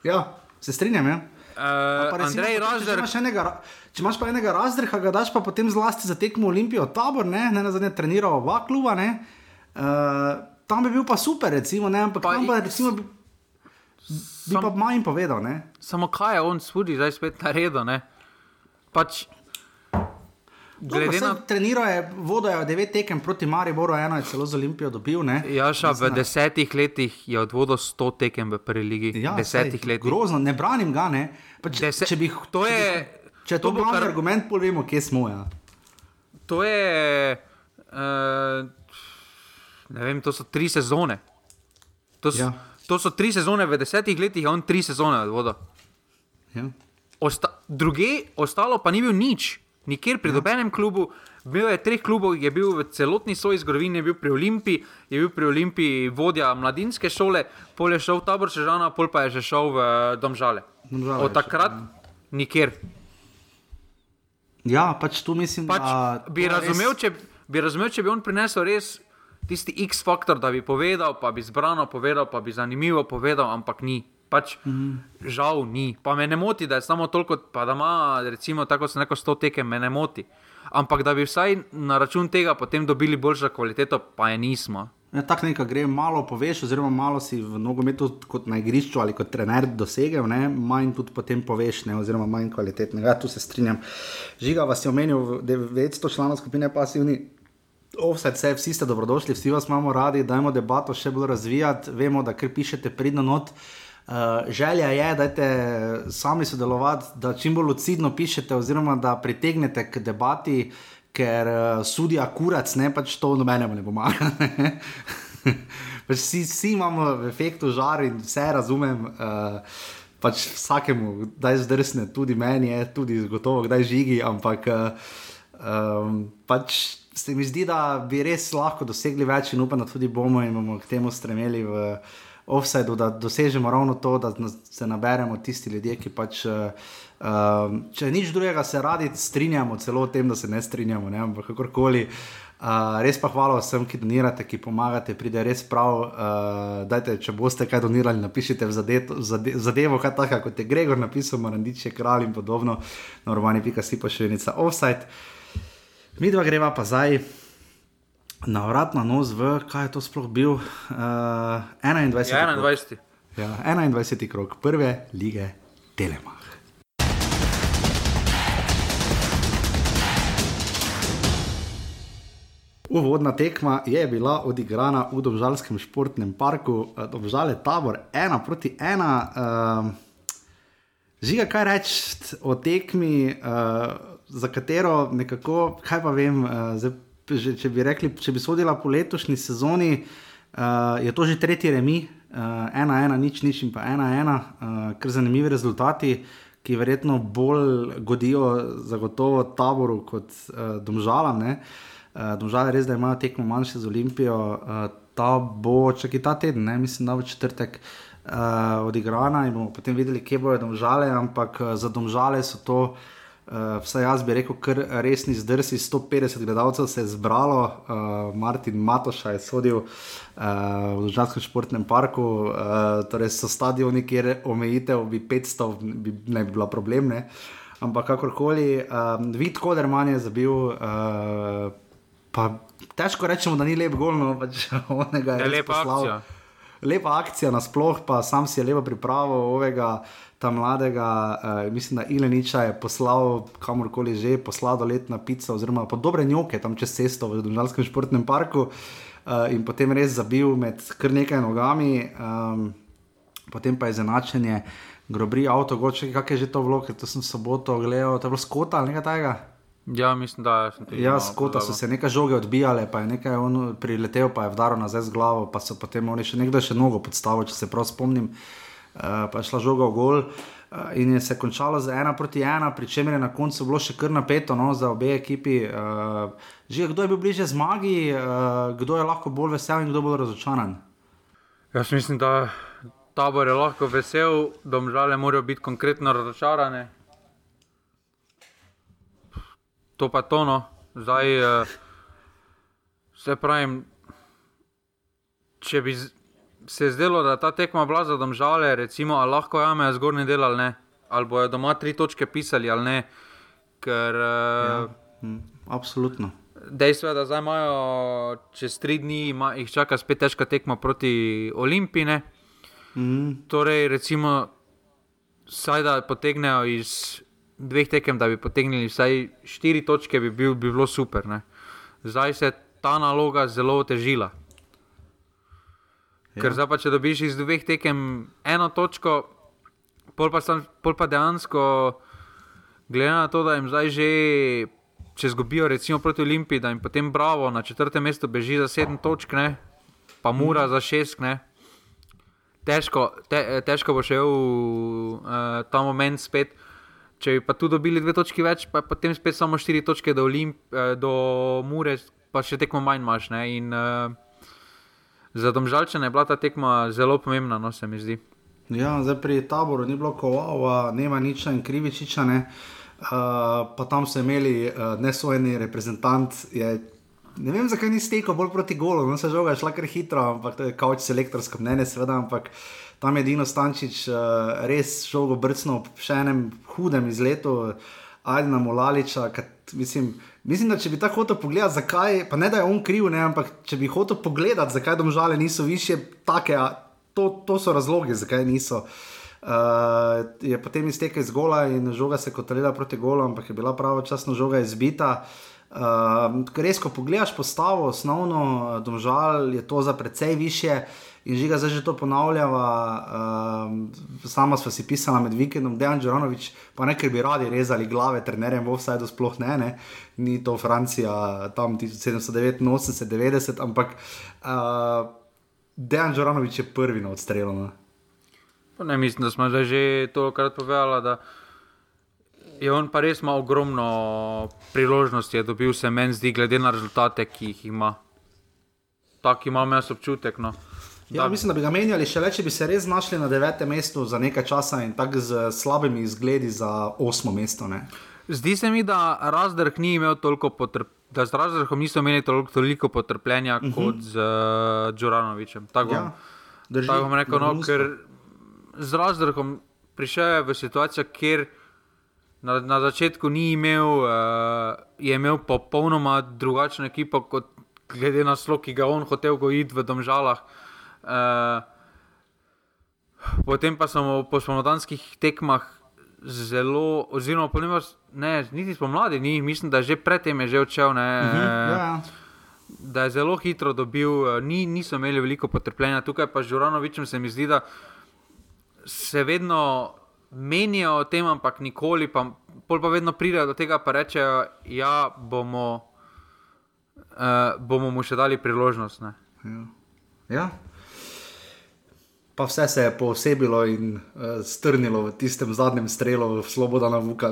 Ja, se strinjam. Ja. Uh, recimo, če, imaš enega, če imaš pa enega razdrha, ga daš pa potem zlasti za tekmo Olimpijo, tabor, ne, ne na zadnje treniral oba kluba. Uh, tam bi bil pa super, recimo, ne, ampak pa tam pa recimo. Bi, bi sam, pa manj povedal. Ne? Samo kaj je on svudi, zdaj spet naredil. Pač, Glede na to, treniro je vodo, devet tekem proti Mariboru, eno je celo z Olimpijo dobil. Jaša, v desetih letih je od vodo sto tekem v prvi ligi. Ja, desetih letih. Grozno, ne branim ga. Ne. Pač, Deset, če bi to je. Če je to, to bil kar... argument, povemo, kje smo. Ja. To je. Uh, ne vem, to so tri sezone. To so, ja. to so tri sezone, v desetih letih je on tri sezone od voda. Ja. Osta, druge, ostalo pa ni bil nič, nikjer pri ja. dobenem klubu. Bil je treh klubov, je bil v celotni svoji zgodovini, je bil pri Olimpiji, je bil pri Olimpiji vodja mladinske šole, pol je šel v tabor Sežana, pol pa je že šel v Domžale. Domžale Od takrat še, ja. nikjer. Ja, pač tu mislim, pač da bi razumel, res... če, bi razumel, če bi on prinesel res tisti X-faktor, da bi povedal, pa bi zbrano povedal, pa bi zanimivo povedal, ampak ni. Pač, mm -hmm. Žal ni. Pa me ne moti, da je samo toliko, pa da ima, recimo, tako se neko sto tekem, me ne moti. Ampak da bi vsaj na račun tega potem dobili boljšo kvaliteto, pa je nismo. Ja, tako nekaj gre, malo poveš, oziroma malo si v nogometu kot na igrišču ali kot trener dosegel, ne? manj tudi potem poveš, ne? oziroma manj kvalitetnega. Ja, tu se strinjam. Žiga vas je omenil, 900 članov skupine pasivni Offset, vse, vsi ste dobrodošli, vsi vas imamo radi, dajmo debato še bolj razvijati. Vemo, da kar pišete pridno not. Uh, želja je, da ste sami sodelovati, da čim bolj lucidno pišete, oziroma da pritegnete k debati, ker uh, sudija kurac, ne pač to nobenemu ne pomaga. pač vsi, vsi imamo v efektu žar in vse razumem. Uh, pač vsakemu, da je zdrsne, tudi meni je, tudi gotovo, da je žigi, ampak uh, um, pač se mi zdi, da bi res lahko dosegli več in upam, da tudi bomo in bomo k temu stremeli v offsajdu, da dosežemo ravno to, da se naberemo tisti ljudje, ki pač. Uh, če nič drugega, se radi strinjamo, celo o tem, da se ne strinjamo, ne? ampak kakorkoli. Uh, res pa hvala vsem, ki donirate, ki pomagate, pride res prav. Uh, dajte, če boste kaj donirali, napišite v zadeto, zade, zadevo, kaj tako, kot je Gregor napisal, Marandič je kralj in podobno, normalni.si pa še enica offside. Mi dva greva pa zdaj na vrat na nos, v, kaj je to sploh bil? Uh, 21. Ja, 21. Ja, 21. krok prve lige Telema. Uvodna tekma je bila odigrana v Dvožalskem športnem parku, eh, Dvožale tabor, ena proti ena. Uh, žiga, kaj reči o tekmi? Uh, za katero nekako, kaj pa vem, uh, zdaj, že, če bi rekli, če bi sodila po letošnji sezoni, uh, je to že tretji remi, uh, ena, ena, nič, nič in pa ena, ena, uh, kar zanimivi rezultati. Ki verjetno bolj godijo, zagotovo taboru kot uh, domžalam. Uh, domžale res, da imajo tekmo manjše z Olimpijo, uh, ta bo čak in ta teden, ne? mislim, da bo četrtek uh, odigrana in bomo potem videli, kje bojo domžale, ampak uh, za domžale so to uh, Uh, vsaj jaz bi rekel, kar resni zdrsi, 150 gledalcev se je zbralo, uh, Martin Matoša je sodil uh, v Državnem športnem parku, uh, torej so stadioni, kjer omejitev bi 500, bi, ne bi bila problem. Ne? Ampak kakorkoli, um, vid Koderman je zabil, uh, pa težko rečemo, da ni lep gol, no pač onega je lepa poslal. akcija. Lepa akcija nasploh, pa sam si je lepo pripravil ovega. Ta mladega, uh, mislim, da Ileniča je poslal kamorkoli že, poslal do letna pica, oziroma po dobre njoke tam čez cesto v Dunajskem športnem parku uh, in potem res zabil med kar nekaj nogami, um, potem pa je zanačenje, grobri avto, goče, kak je že to vlog, to sem soboto gledal, to je bilo skota ali nekaj takega. Ja, mislim, da sem tudi. Ja, skota so se nekaj žoge odbijale, pa je nekaj on priletel, pa je vdaril nazaj z glavo, pa so potem oni še nekdo še nogo podstavil, če se prav spomnim. Uh, pa je šla žoga v gol uh, in je se končalo z ena proti ena, pri čemer je na koncu bilo še kar napeto no, za obe ekipi. Uh, že kdo je bil bliže zmagi, uh, kdo je lahko bolj vesel in kdo bolj razočaran. Jaz mislim, da tabor je lahko vesel, domžale morajo biti konkretno razočarane. To pa tono, zdaj eh, se pravim. Če bi se zdelo, da je ta tekma bila za domžale, recimo, ali lahko jamejo zgornji del ali ne, ali bojo doma tri točke pisali ali ne. Ker ja. Hm, absolutno. Dejstvo je, da zdaj imajo čez tri dni, ima, jih čaka spet težka tekma proti Olimpiji. Mm, Torej, recimo, vsaj da potegnejo iz dveh tekem, da bi potegnili vsaj štiri točke, bi, bil, bi bilo super. Ne? Zdaj se je ta naloga zelo otežila. Ja. Ker zdaj pa, če dobiš iz dveh tekem eno točko, pol pa, sam, pol pa dejansko, glede na to, da jim zdaj že, če zgubijo, recimo proti Olimpiji, da jim potem Bravo na četrtem mestu beži za sedem točk, ne? pa Mura za šest. Ne? Težko, te, težko bo šel uh, ta moment spet. Če bi pa tu dobili dve točki več, pa potem spet samo štiri točke do, Olimp, eh, do Mure, pa še tekmo manj imaš. Ne? In uh, za domžalčane je bila ta tekma zelo pomembna, no se mi zdi. Ja, zdaj pri taboru ni bilo kovava, nema nič in krivičiča. Ne. Uh, pa tam so imeli uh, nesojeni reprezentant. Je, ne vem, zakaj ni stekel bolj proti golu, no se žoga je šla kar hitro, ampak to je kauč selektorsko mnenje, seveda. Ampak tam je Dino Stančič uh, res žogo brcnil v še enem hudem izletu, Ajdena Molaliča. Kat, mislim, mislim, da če bi tako hotel pogledati, zakaj, pa ne da je on kriv, ne, ampak če bi hotel pogledati, zakaj domžale niso više, take, to, to so razlogi, zakaj niso. Uh, je potem iztekel iz gola in žoga se je kotalila proti golu, ampak je bila pravočasno žoga izbita. Uh, res, ko pogledaš postavo, osnovno, eh, domžal je to za precej više. In žiga zdaj že to ponavljava, um, sama sva si pisala med vikendom, Dejan Džoronovič, pa ne ker bi radi rezali glave, trenerjem v offsajdu sploh ne, ne, ni to Francija tam 1789, 90, ampak uh, Dejan Džoronovič je prvi na odstrelu. Pa Ne, mislim, da smo že tokrat povedali, da je on pa res ima ogromno priložnosti, je dobil se meni zdi, glede na rezultate, ki jih ima. Tak imam jaz občutek. No. Ja, mislim, da bi ga menjali še le, če bi se res znašli na devetem mestu za nekaj časa in tako z slabimi izgledi za osmo mesto. Ne. Zdi se mi, da Razdrh ni imel toliko potrpljenja. Da z Razdrhom niso imeli toliko, toliko potrpljenja uh -huh. kot z uh, Džoranovičem. Tako bom, Ja, drži, tako bom rekel, no, ker z Razdrhom prišel je v situacijo, kjer na, na začetku ni imel, uh, je imel popolnoma drugačno ekipo, kot glede na slog, ki ga on hotel gojiti v Domžalah. Uh, potem pa smo po spomladanskih tekmah zelo, oziroma po njima, ne, niti spomladi, ni, mislim, da že predtem je že odšel. Ne, Mhm, ja, ja. da je zelo hitro dobil, eh, ni, niso imeli veliko potrpljenja. Tukaj pa z Žuranovičem se mi zdi, da se vedno menijo o tem, ampak nikoli, pa, pol pa vedno pridejo do tega, pa rečejo, ja, bomo, uh, bomo mu še dali priložnost. Ne. Ja. ja. Pa vse se je posebilo in uh, strnilo v tistem zadnjem strelu, Sloboda na Vuka,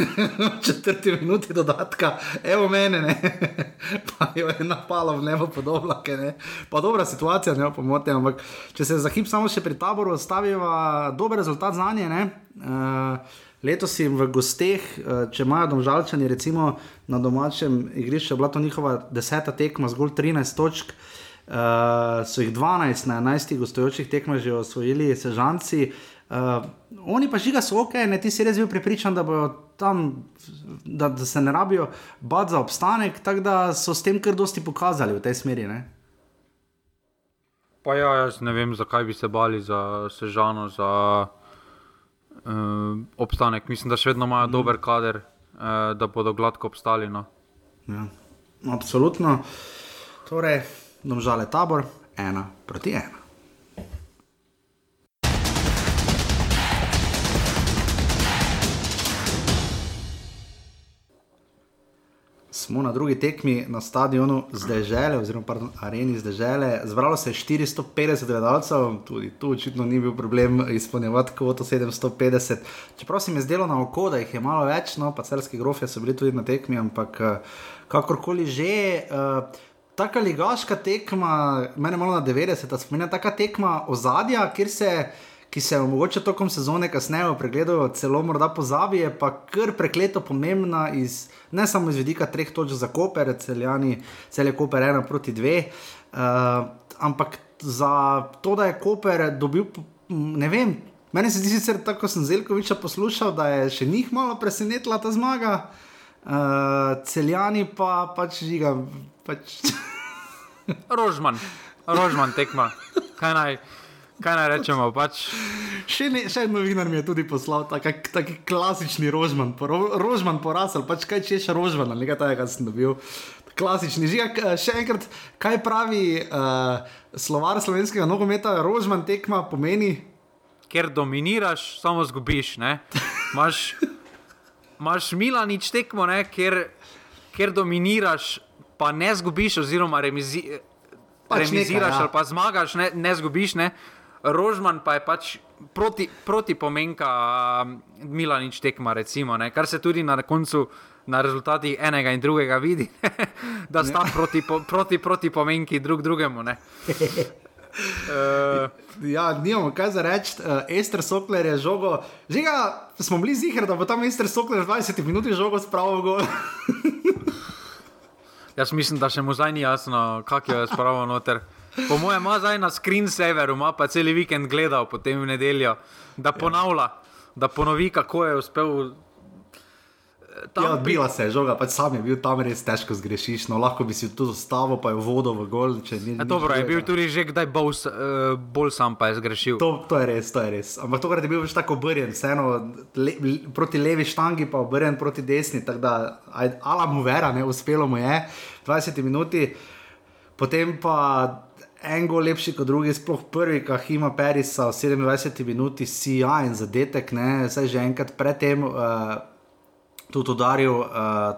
v četrti minuti dodatka, evo mene, ne? pa jo je napalo v nebo podobno, pa dobra situacija, ne pomote, ampak če se za hip samo še pri taboru ostaviva dober rezultat za nje. Uh, Letos jim v gosteh, če imajo domžalčani, recimo na domačem igrišču, bila to njihova deseta tekma, zgolj 13 točk. Uh, uh, so jih 12 na 11 gostujočih tekmah že osvojili, sežanci. Uh, oni pa žiga so ok, ne ti si res bil pripričan, da bodo tam, da, da se ne rabijo bati za obstanek, tako da so s tem kar dosti pokazali v tej smeri. Ne? Pa ja, jaz ne vem, zakaj bi se bali za sežano, za uh, obstanek. Mislim, da še vedno imajo mm. dober kader, uh, da bodo gladko obstali. No. Ja, absolutno. Torej, domžale tabor, ena proti ena. Smo na drugi tekmi na stadionu zdaj žele, oziroma pardon, areni zdaj žele. Zbralo se je 450 gledalcev, tudi tu očitno ni bil problem izpolnjevati kvoto 750. Čeprav se mi je zdelo na oko, da jih je malo več, no pa celski grofje so bili tudi na tekmi, ampak eh, kakorkoli že. Uh, taka ligaška tekma, meni malo na 90, spominja taka tekma ozadja, se. Ki se mogoče tokom sezone, kasneje v pregledu, celo morda pozabi, pa kar prekleto pomembna, iz, ne samo iz vidika treh točk za Koper, celjani, cel je Koper ena proti dve, uh, ampak za to, da je Koper dobil, ne vem, meni se zdi sicer tako, sem Zelkoviča poslušal, da je še njih malo presenetila ta zmaga, uh, celjani pa pač žiga. Pač Rožman, rožman tekma. Kaj naj, kaj naj rečemo? Pač... Še, ne, še en novinar mi je tudi poslal, tako tak klasični rožman, ro, rožman porasel, pač kaj češ rožman, nekaj takega sem dobil. Klasični žig. Še enkrat, kaj pravi uh, slovar slovenskega nogometa, rožman tekma pomeni? Ker dominiraš, samo zgubiš. Imáš Milanič tekmo, ne? ker, ker dominiraš pa ne zgubiš, oziroma remizi, pač remiziraš nekaj, ja. ali pa zmagaš, ne, ne zgubiš. Ne. Rožman pa je pač proti, proti pomenka um, Milanič tekma, recimo, ne, kar se tudi na koncu. Na rezultatih enega in drugega vidi, da sta proti, proti, proti pomenki drug drugemu. uh, ja, nimamo kaj za reči. Uh, Ester Sokler je žogo. Žiga, smo bili zihar, da bo tam Ester Sokler 20 minut žogo spravil. Jaz mislim, da še mu zdaj ni jasno, kako je spravil noter. Po mojem, ima zdaj na screensaveru, ima pa cel vikend gledal potem v nedeljo, da ponavlja, da ponovi, kako je uspel. Eh, ja, odbila se je žoga, pač sam je bil tam res težko zgrešiš. No, lahko bi si tu zastavil, pa je vodo v gol. Ni, dobro, je bil tudi že kdaj bolj, uh, bolj sam, pa je zgrešil. To, to je res, to je res. Ampak tokrat je bil več tako obrnjen, vseeno le, proti levi štangi, pa obrnjen proti desni. Tako da, ala mu vera, ne, uspelo mu je. 20 minuti, potem pa en gol lepši kot drugi, sploh prvi, ki ima Perisa v 27 minuti, si ja in zadetek, ne, zdaj že enkrat predtem uh, tudi udaril, uh,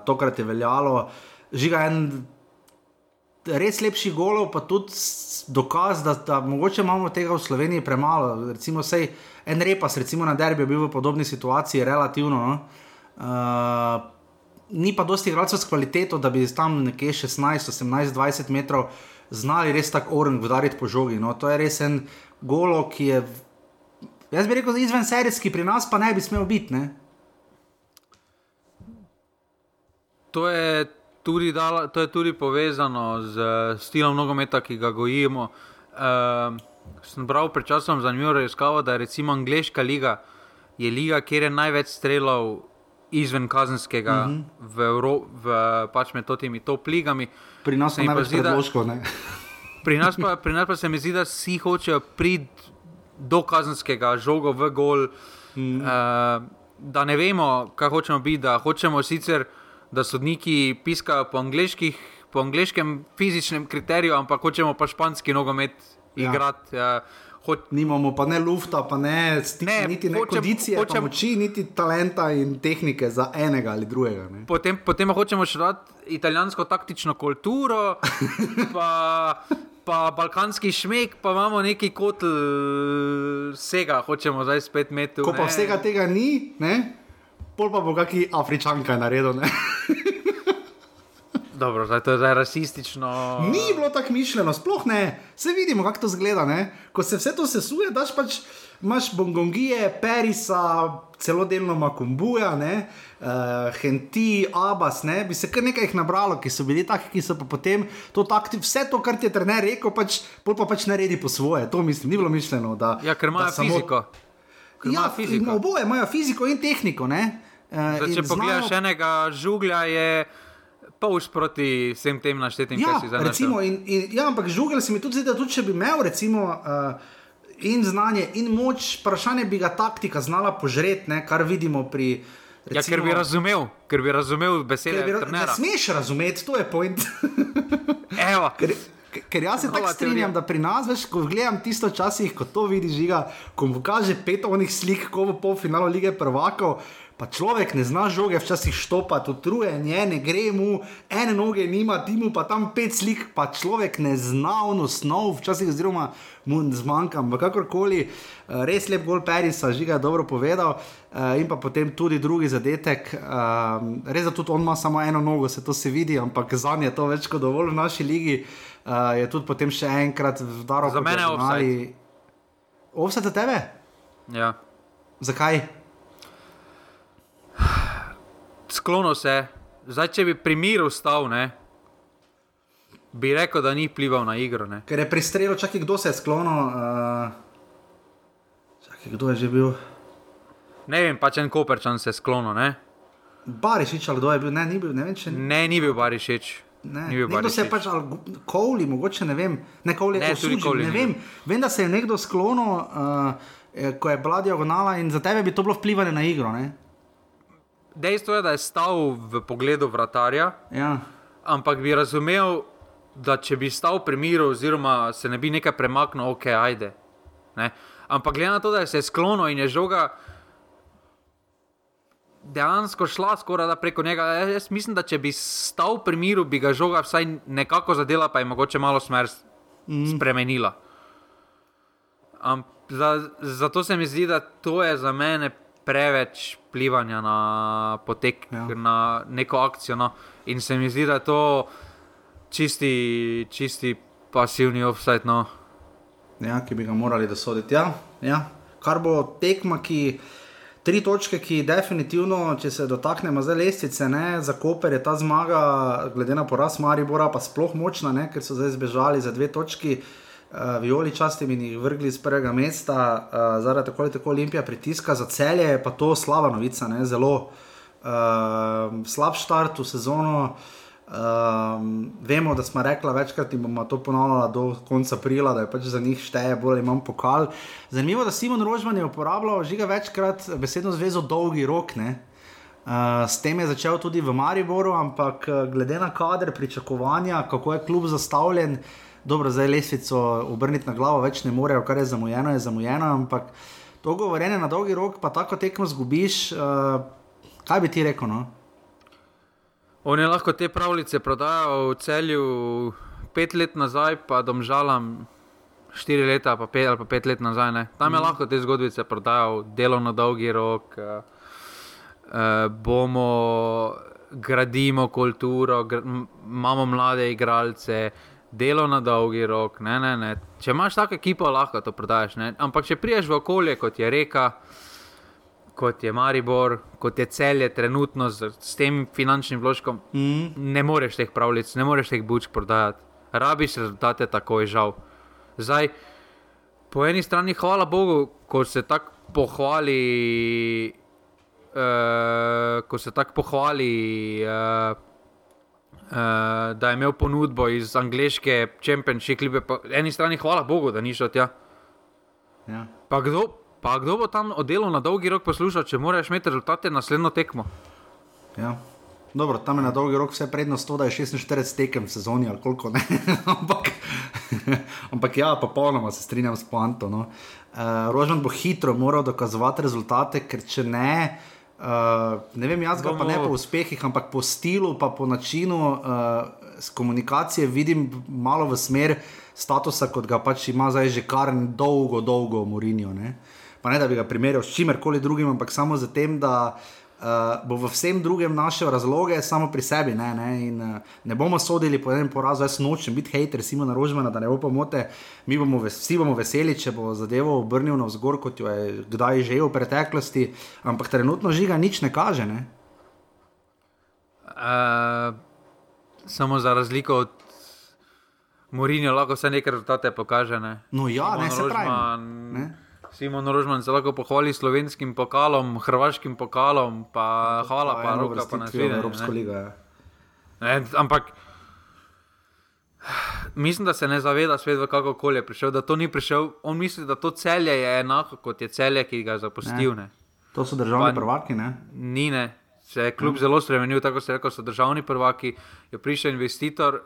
tokrat je veljalo. Žiga en res lepši golov, pa tudi dokaz, da, da mogoče imamo tega v Sloveniji premalo. Recimo, sej, en repas, recimo na derbi, bil v podobni situaciji, relativno. No? Uh, ni pa dosti igralcev s kvaliteto, da bi tam nekje 16, 18, 20 metrov znali res tako oren udariti po žogi. No, to je res en golo, ki je, jaz bi rekel, izven serijski, pri nas pa ne bi smel biti. Ne? To je, tudi dala, to je tudi povezano z stilom nogometa, ki ga gojimo. Uh, sem bral pred časom zanimivo raziskavo, da je recimo angliška liga, je liga, kjer je največ strelov izven kazenskega, mm -hmm. v, Evro, v pač med temi top ligami. Pri nas se pa zdi, da je to pri, pri nas pa se mi zdi, da vsi hočejo priti do kazenskega žoga v gol. Mm. Uh, da ne vemo, kaj hočemo biti, da hočemo sicer, da sodniki piskajo po, po angliškem fizičnem kriteriju, ampak hočemo pa španski nogomet ja. igrati. Uh, Hoč... Nimamo pa ne lufta, pa ne, stik, ne niti ne hočem, kondicije, hočem... moči, niti talenta in tehnike za enega ali drugega. Potem, potem hočemo še dodati italijansko taktično kulturo, pa, pa balkanski šmek, pa imamo neki kot vsega, hočemo zdaj spet imeti. Ko pa vsega tega ni, ne? Pol pa bo kaki Afričanka naredil. Ne? Dobro, zdaj to je zdaj rasistično. Ni bilo tako mišljeno, sploh ne. Vse vidimo, kako to zgleda. Ne? Ko se vse to sesuje, daš pač, imaš bongongije, perisa, celo delno makumbuja, uh, henti, abas, ne? bi se kar nekaj jih nabralo, ki so bili taki, ki so pa potem to takti, vse to, kar ti je trener rekel, pač, pol pa pač naredi po svoje. To mislim, ni bilo mišljeno. Da, Ja, ker imajo samo- fiziko. Ker Ja, imajo fiziko. in oboje imajo fiziko in tehniko. Ne? Uh, Zdaj, če pogledaš enega žuglja, je polž proti vsem tem naštetim, Ja, kaj si zdaj recimo, in, in, ja, ampak žugel se mi tudi zdi, da tudi če bi imel recimo, uh, in znanje, in moč, vprašanje bi ga taktika znala požreti, ne, kar vidimo pri. Ja, ker bi razumel, ker bi razumel besede bi ra- ne trenera. smeš razumeti, to je point. Evo, Ker, ker jaz se tako strinjam, teorija. da pri nas, veš, ko gledam tisto časih, ko to vidiš, žiga, ko mu kaže pet onih slik, ko bo polfinalu lige prvakov. Pa človek ne zna žoge, včasih štopa, utrujen je, ne gre mu, ene noge nima, ti mu pa tam pet slik, pa človek ne zna ono snov, včasih oziroma mu zmanjka, kakorkoli, eh, res lep gol Perisa, žiga je dobro povedal. eh, In pa potem tudi drugi zadetek, um, res da tudi on ima samo eno nogo, se to se vidi, ampak za njega je to več kot dovolj v naši ligi. Je tudi potem še enkrat vdaro Za mene je Offset za tebe? ja. Zakaj? Sklono se, zdaj če bi pri miru stal, ne, bi rekel, da ni vplival na igro. Ne. Ker je pri strelu, čakaj, kdo se je sklonil. Uh, čakaj, kdo je že bil? ne vem, pač en koperčan se je sklonil. Ne, Barišič ali kdo je bil? Ne, ni bil, ne vem, če ne ni bil Barišič. Ne, Ni bil nekdo se je pač, ali Kovli, mogoče ne vem, ne Kovli, Ne, ne, tudi osužil, Kovli ne vem. Vem, da se je nekdo sklonil, uh, ko je bila diagonala in za tebe bi to bilo vplivanje na igro. Ne? Dejstvo je, da je stal v pogledu vratarja, Ja. ampak bi razumel, da če bi stal pri miru, oziroma se ne bi nekaj premaknil, ok, ajde. Ne? Ampak glede na to, da se je sklonil in je žoga dejansko šla skoraj da preko njega, jaz, mislim, da če bi stal pri miru, bi ga žoga vsaj nekako zadela, pa je mogoče malo smer s- spremenila. Am, za, zato se mi zdi, da to je za mene preveč vplivanja na potek, Ja. na neko akcijo. No. In se mi zdi, da je to čisti, čisti pasivni offside. No. Ja, ki bi ga morali dosoditi. Ja, ja. Kar bo tekma, ki. Tri točke, ki definitivno, če se dotaknemo zdaj lestvice, ne, za Koper je ta zmaga, glede na poraz Maribora, pa sploh močna, ne, ker so zdaj zbežali za dve točki, uh, violi častim in jih vrgli z prvega mesta, uh, zaradi tako ali tako Olimpija pritiska za celje, je pa to slaba novica, ne, zelo uh, slab štart v sezono. Um, vemo, da smo rekli večkrat in bomo to ponavljali do konca aprila, da je pač za njih šteje bolj ali manj pokal. Zanimivo, da Simon Rožman je uporabljal žiga večkrat besedno zvezo dolgi rok. Ne? Uh, s tem je začel tudi v Mariboru, ampak uh, glede na kader, pričakovanja, kako je klub zastavljen, dobro, zdaj lesvico obrniti na glavo več ne morejo, kar je zamujeno, je zamujeno, ampak to govorjenje na dolgi rok, pa tako tekmo zgubiš, uh, kaj bi ti rekel? No? On je lahko te pravljice prodajal v celju pet let nazaj, pa domžalam štiri leta, pa pet, ali pa pet let nazaj. Ne. Tam je mm. lahko te zgodbice prodajal, delo na dolgi rok, uh, uh, bomo gradimo kulturo, gr imamo mlade igralce. Delo na dolgi rok, ne, ne, ne. Če imaš tako ekipo, lahko to prodajes. Ne? Ampak če priješ v okolje, kot je reka, kot je Maribor, kot je celje, trenutno z, s tem finančnim vložkom, Mm. ne moreš teh pravljic, ne moreš teh buč prodajati. Rabiš rezultate takoj, žal. Zdaj, po eni strani, hvala Bogu, ko se tako pohvali, uh, ko se tako pohvali. Uh, Uh, da je imel ponudbo iz angleške Championship lige, po eni strani, hvala Bogu, da ni šel tja. Ja. Pa kdo, pa kdo bo tam o delu na dolgi rok poslušal, če moraš imeti rezultate naslednjo tekmo? Ja. Dobro, tam je na dolgi rok vse prednost to, da je 46 tekem v sezoni ali koliko ne. ampak, ampak ja, popolnoma se strinjam s poanto. No. Uh, Rožman bo hitro moral dokazovati rezultate, ker če ne. Uh, ne vem, jaz ga pa ne Bomo- po uspehih, ampak po stilu, pa po načinu uh, komunikacije vidim malo v smer statusa, kot ga pač ima zdaj že kar dolgo, dolgo Morinjo. Ne? Pa ne da bi ga primerjal s čimerkoli drugim, ampak samo z tem, da uh, bo v vsem drugem našel razloge, samo pri sebi. Ne, ne? In, uh, ne bomo sodili po enem porazu, jaz nočem biti hater, simo narožmena, da ne bo pomote. Mi bomo ves, vsi bomo veseli, če bo zadevo obrnil na vzgor, kot jo je kdaj že v preteklosti, ampak trenutno žiga nič ne kaže. Ne? Uh, samo za razliko od Morinja, lahko vse nekaj rezultate pokaže. Ne? No, ja, Simon ne se pravi. Rožman- ne. Simon Rožman se lahko pohvali slovenskim pokalom, hrvaškim pokalom, pa hvala, pa roka, pa na uvrstitvijo v svet. Evropsko ligo. Ja. Ne, ampak mislim, da se ne zaveda svet, v kako okolje je prišel. Da to ni prišel, on misli, da to celje je enako kot je celje, ki ga je zapustil. Ne. To so državni Pa- prvaki. Ne? Ni ne. Se je kljub zelo spremenil, tako se reče, so državni prvaki, je prišel investitor,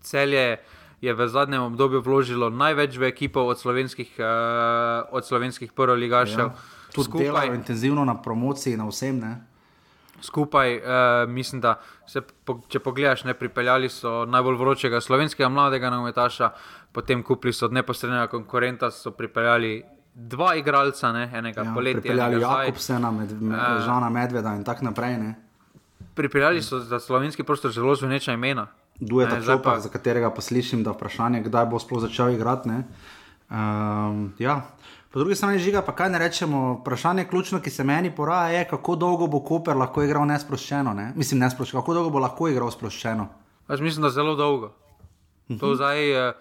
celje je v zadnjem obdobju vložilo največ v ekipo od slovenskih, uh, od slovenskih prvoligašev. Ja. Tudi delajo intenzivno na promociji, na vsem. Ne? skupaj, uh, mislim, da se, po, če pogledaš, ne pripeljali so najbolj vročega slovenskega mladega nogometaša, potem kupili so od neposrednega konkurenta, so pripeljali dva igralca, ne, enega Ja, poletja. pripeljali enega zdaj. Jakobsena, med, med, Žana Medveda in tako naprej. Ne? Pripeljali so za slovenski prostor zelo zveneča imena. Dujeta Ne, Čopa, pa- za katerega pa slišim, da vprašanje, kdaj bo sploh začel igrati. ne. Um, ja. Po drugi strani žiga, pa kaj ne rečemo, vprašanje ključno, ki se meni poraja, je, kako dolgo bo Koper lahko igral nesproščeno. Ne? Mislim, nesproščeno, kako dolgo bo lahko igral sproščeno. Jaz mislim, da zelo dolgo. To zdaj, eh,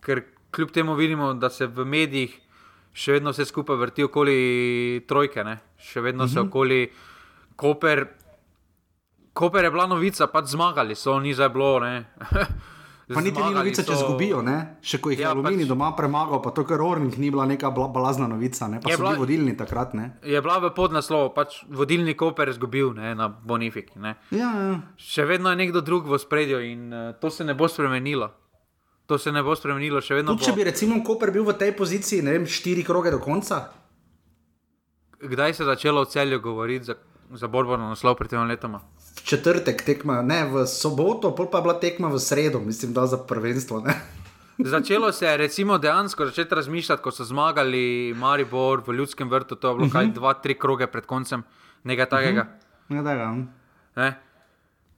ker kljub temu vidimo, da se v medijih še vedno vse skupaj vrti okoli trojke, ne? še vedno se okoli Koper. Koper je bila novica, pač zmagali so, ni zdaj bilo. Pa niti ni novica, če so- izgubijo, ne? še ko jih ja, je Alumini pač- doma premagal, pa to, kar Orning ni bila neka bla, balazna novica, ne? pa Je so bila- bili vodilni takrat. Ne? Je bila v podnaslovu, pač vodilni Koper izgubil ne, na Bonifiki. Ne. Ja, ja. Še vedno je nekdo drug v spredju in uh, to se ne bo spremenilo. To se ne bo spremenilo, še vedno. Tudi če Bo. bi recimo Koper bil v tej poziciji, ne vem, štiri kroge do konca. Kdaj se je začelo v celju govoriti za, za borbo na naslov pred tem letoma? Četrtek tekma, ne v soboto, pol pa je bila tekma v sredo, mislim, da za prvenstvo. Ne? Začelo se je recimo dejansko začeti razmišljati, ko so zmagali Maribor v Ljudskem vrtu, to je bilo kaj dva, tri kroge pred koncem, nekaj takega. Ne, da, ja. Ne?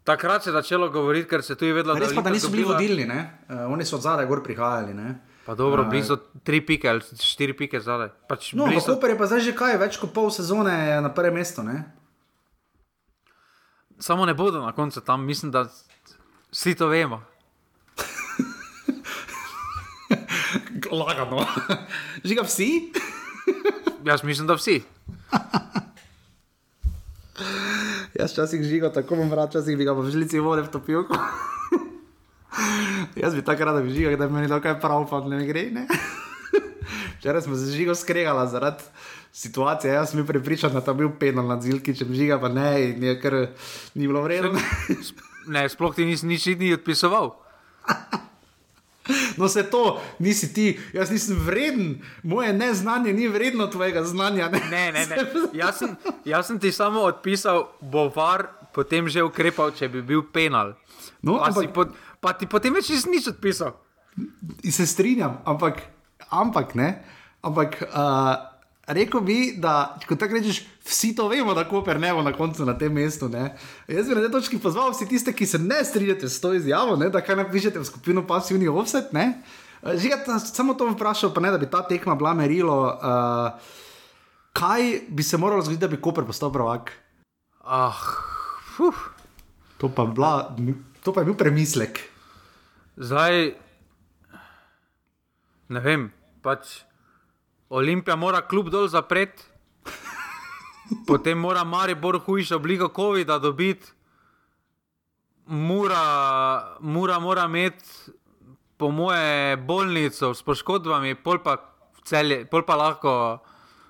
Takrat se je začelo govoriti, ker se tu je vedelo, Res pa, da niso bili dobila- vodilni, ne? uh, oni so od zadaj gor prihajali. Ne? Pa dobro, bili so tri pike ali štiri pike zadaj. Pač No, so- Koper je pa zdaj že kaj, več kot pol sezone na prvem mestu. Ne? Samo ne bodo na koncu tam, mislim, da vsi to vemo. Lagano. Žiga vsi? Jaz mislim, da vsi. Jaz včasih žiga, tako bom vrat, včasih bi ga v žlici vode vtopil. Jaz bi takrat rad bi žiga, da bi mi dal kaj prav, pa ne gre. Ne? Včeraj smo se žigo skregala zaradi situacije, jaz sem bil prepričan, da je bil penal nad zilki, če žiga pa ne, in je kar ni bilo vredno. Ne, sploh ti nisi nič ni odpisoval. No, se to, nisi ti, jaz nisem vreden, moje neznanje ni vredno tvojega znanja. Ne, Ne, ne, ne. Jaz sem, jaz sem ti samo odpisal, bo var potem že ukrepal, če bi bil penal. No, pa, ampak- po, pa ti potem več nisi odpisal. Se strinjam, ampak, ampak ne. Ampak uh, rekel bi, da ko tako rečeš, vsi to vemo, da Koper ne bo na koncu na tem mestu. Ne? Jaz bi na tej točki pozval vse tiste, ki se ne strinjate s to izjavo, ne? da kaj napišete v skupino pasivni offset. Ne? Žiga, ta- samo to vprašal, pa ne, da bi ta tekma bila merilo. Uh, kaj bi se moralo zgoditi, da bi Koper postal prvak? Ah, fuh. To pa, bila, to pa je bil premislek. Zdaj, ne vem, pač Olimpija mora kljub dol zapreti, potem mora Maribor hujša oblika COVID-a dobiti, mora, mora, mora imeti, po moje, bolnico s poškodbami, pol pa, celje, pol pa lahko,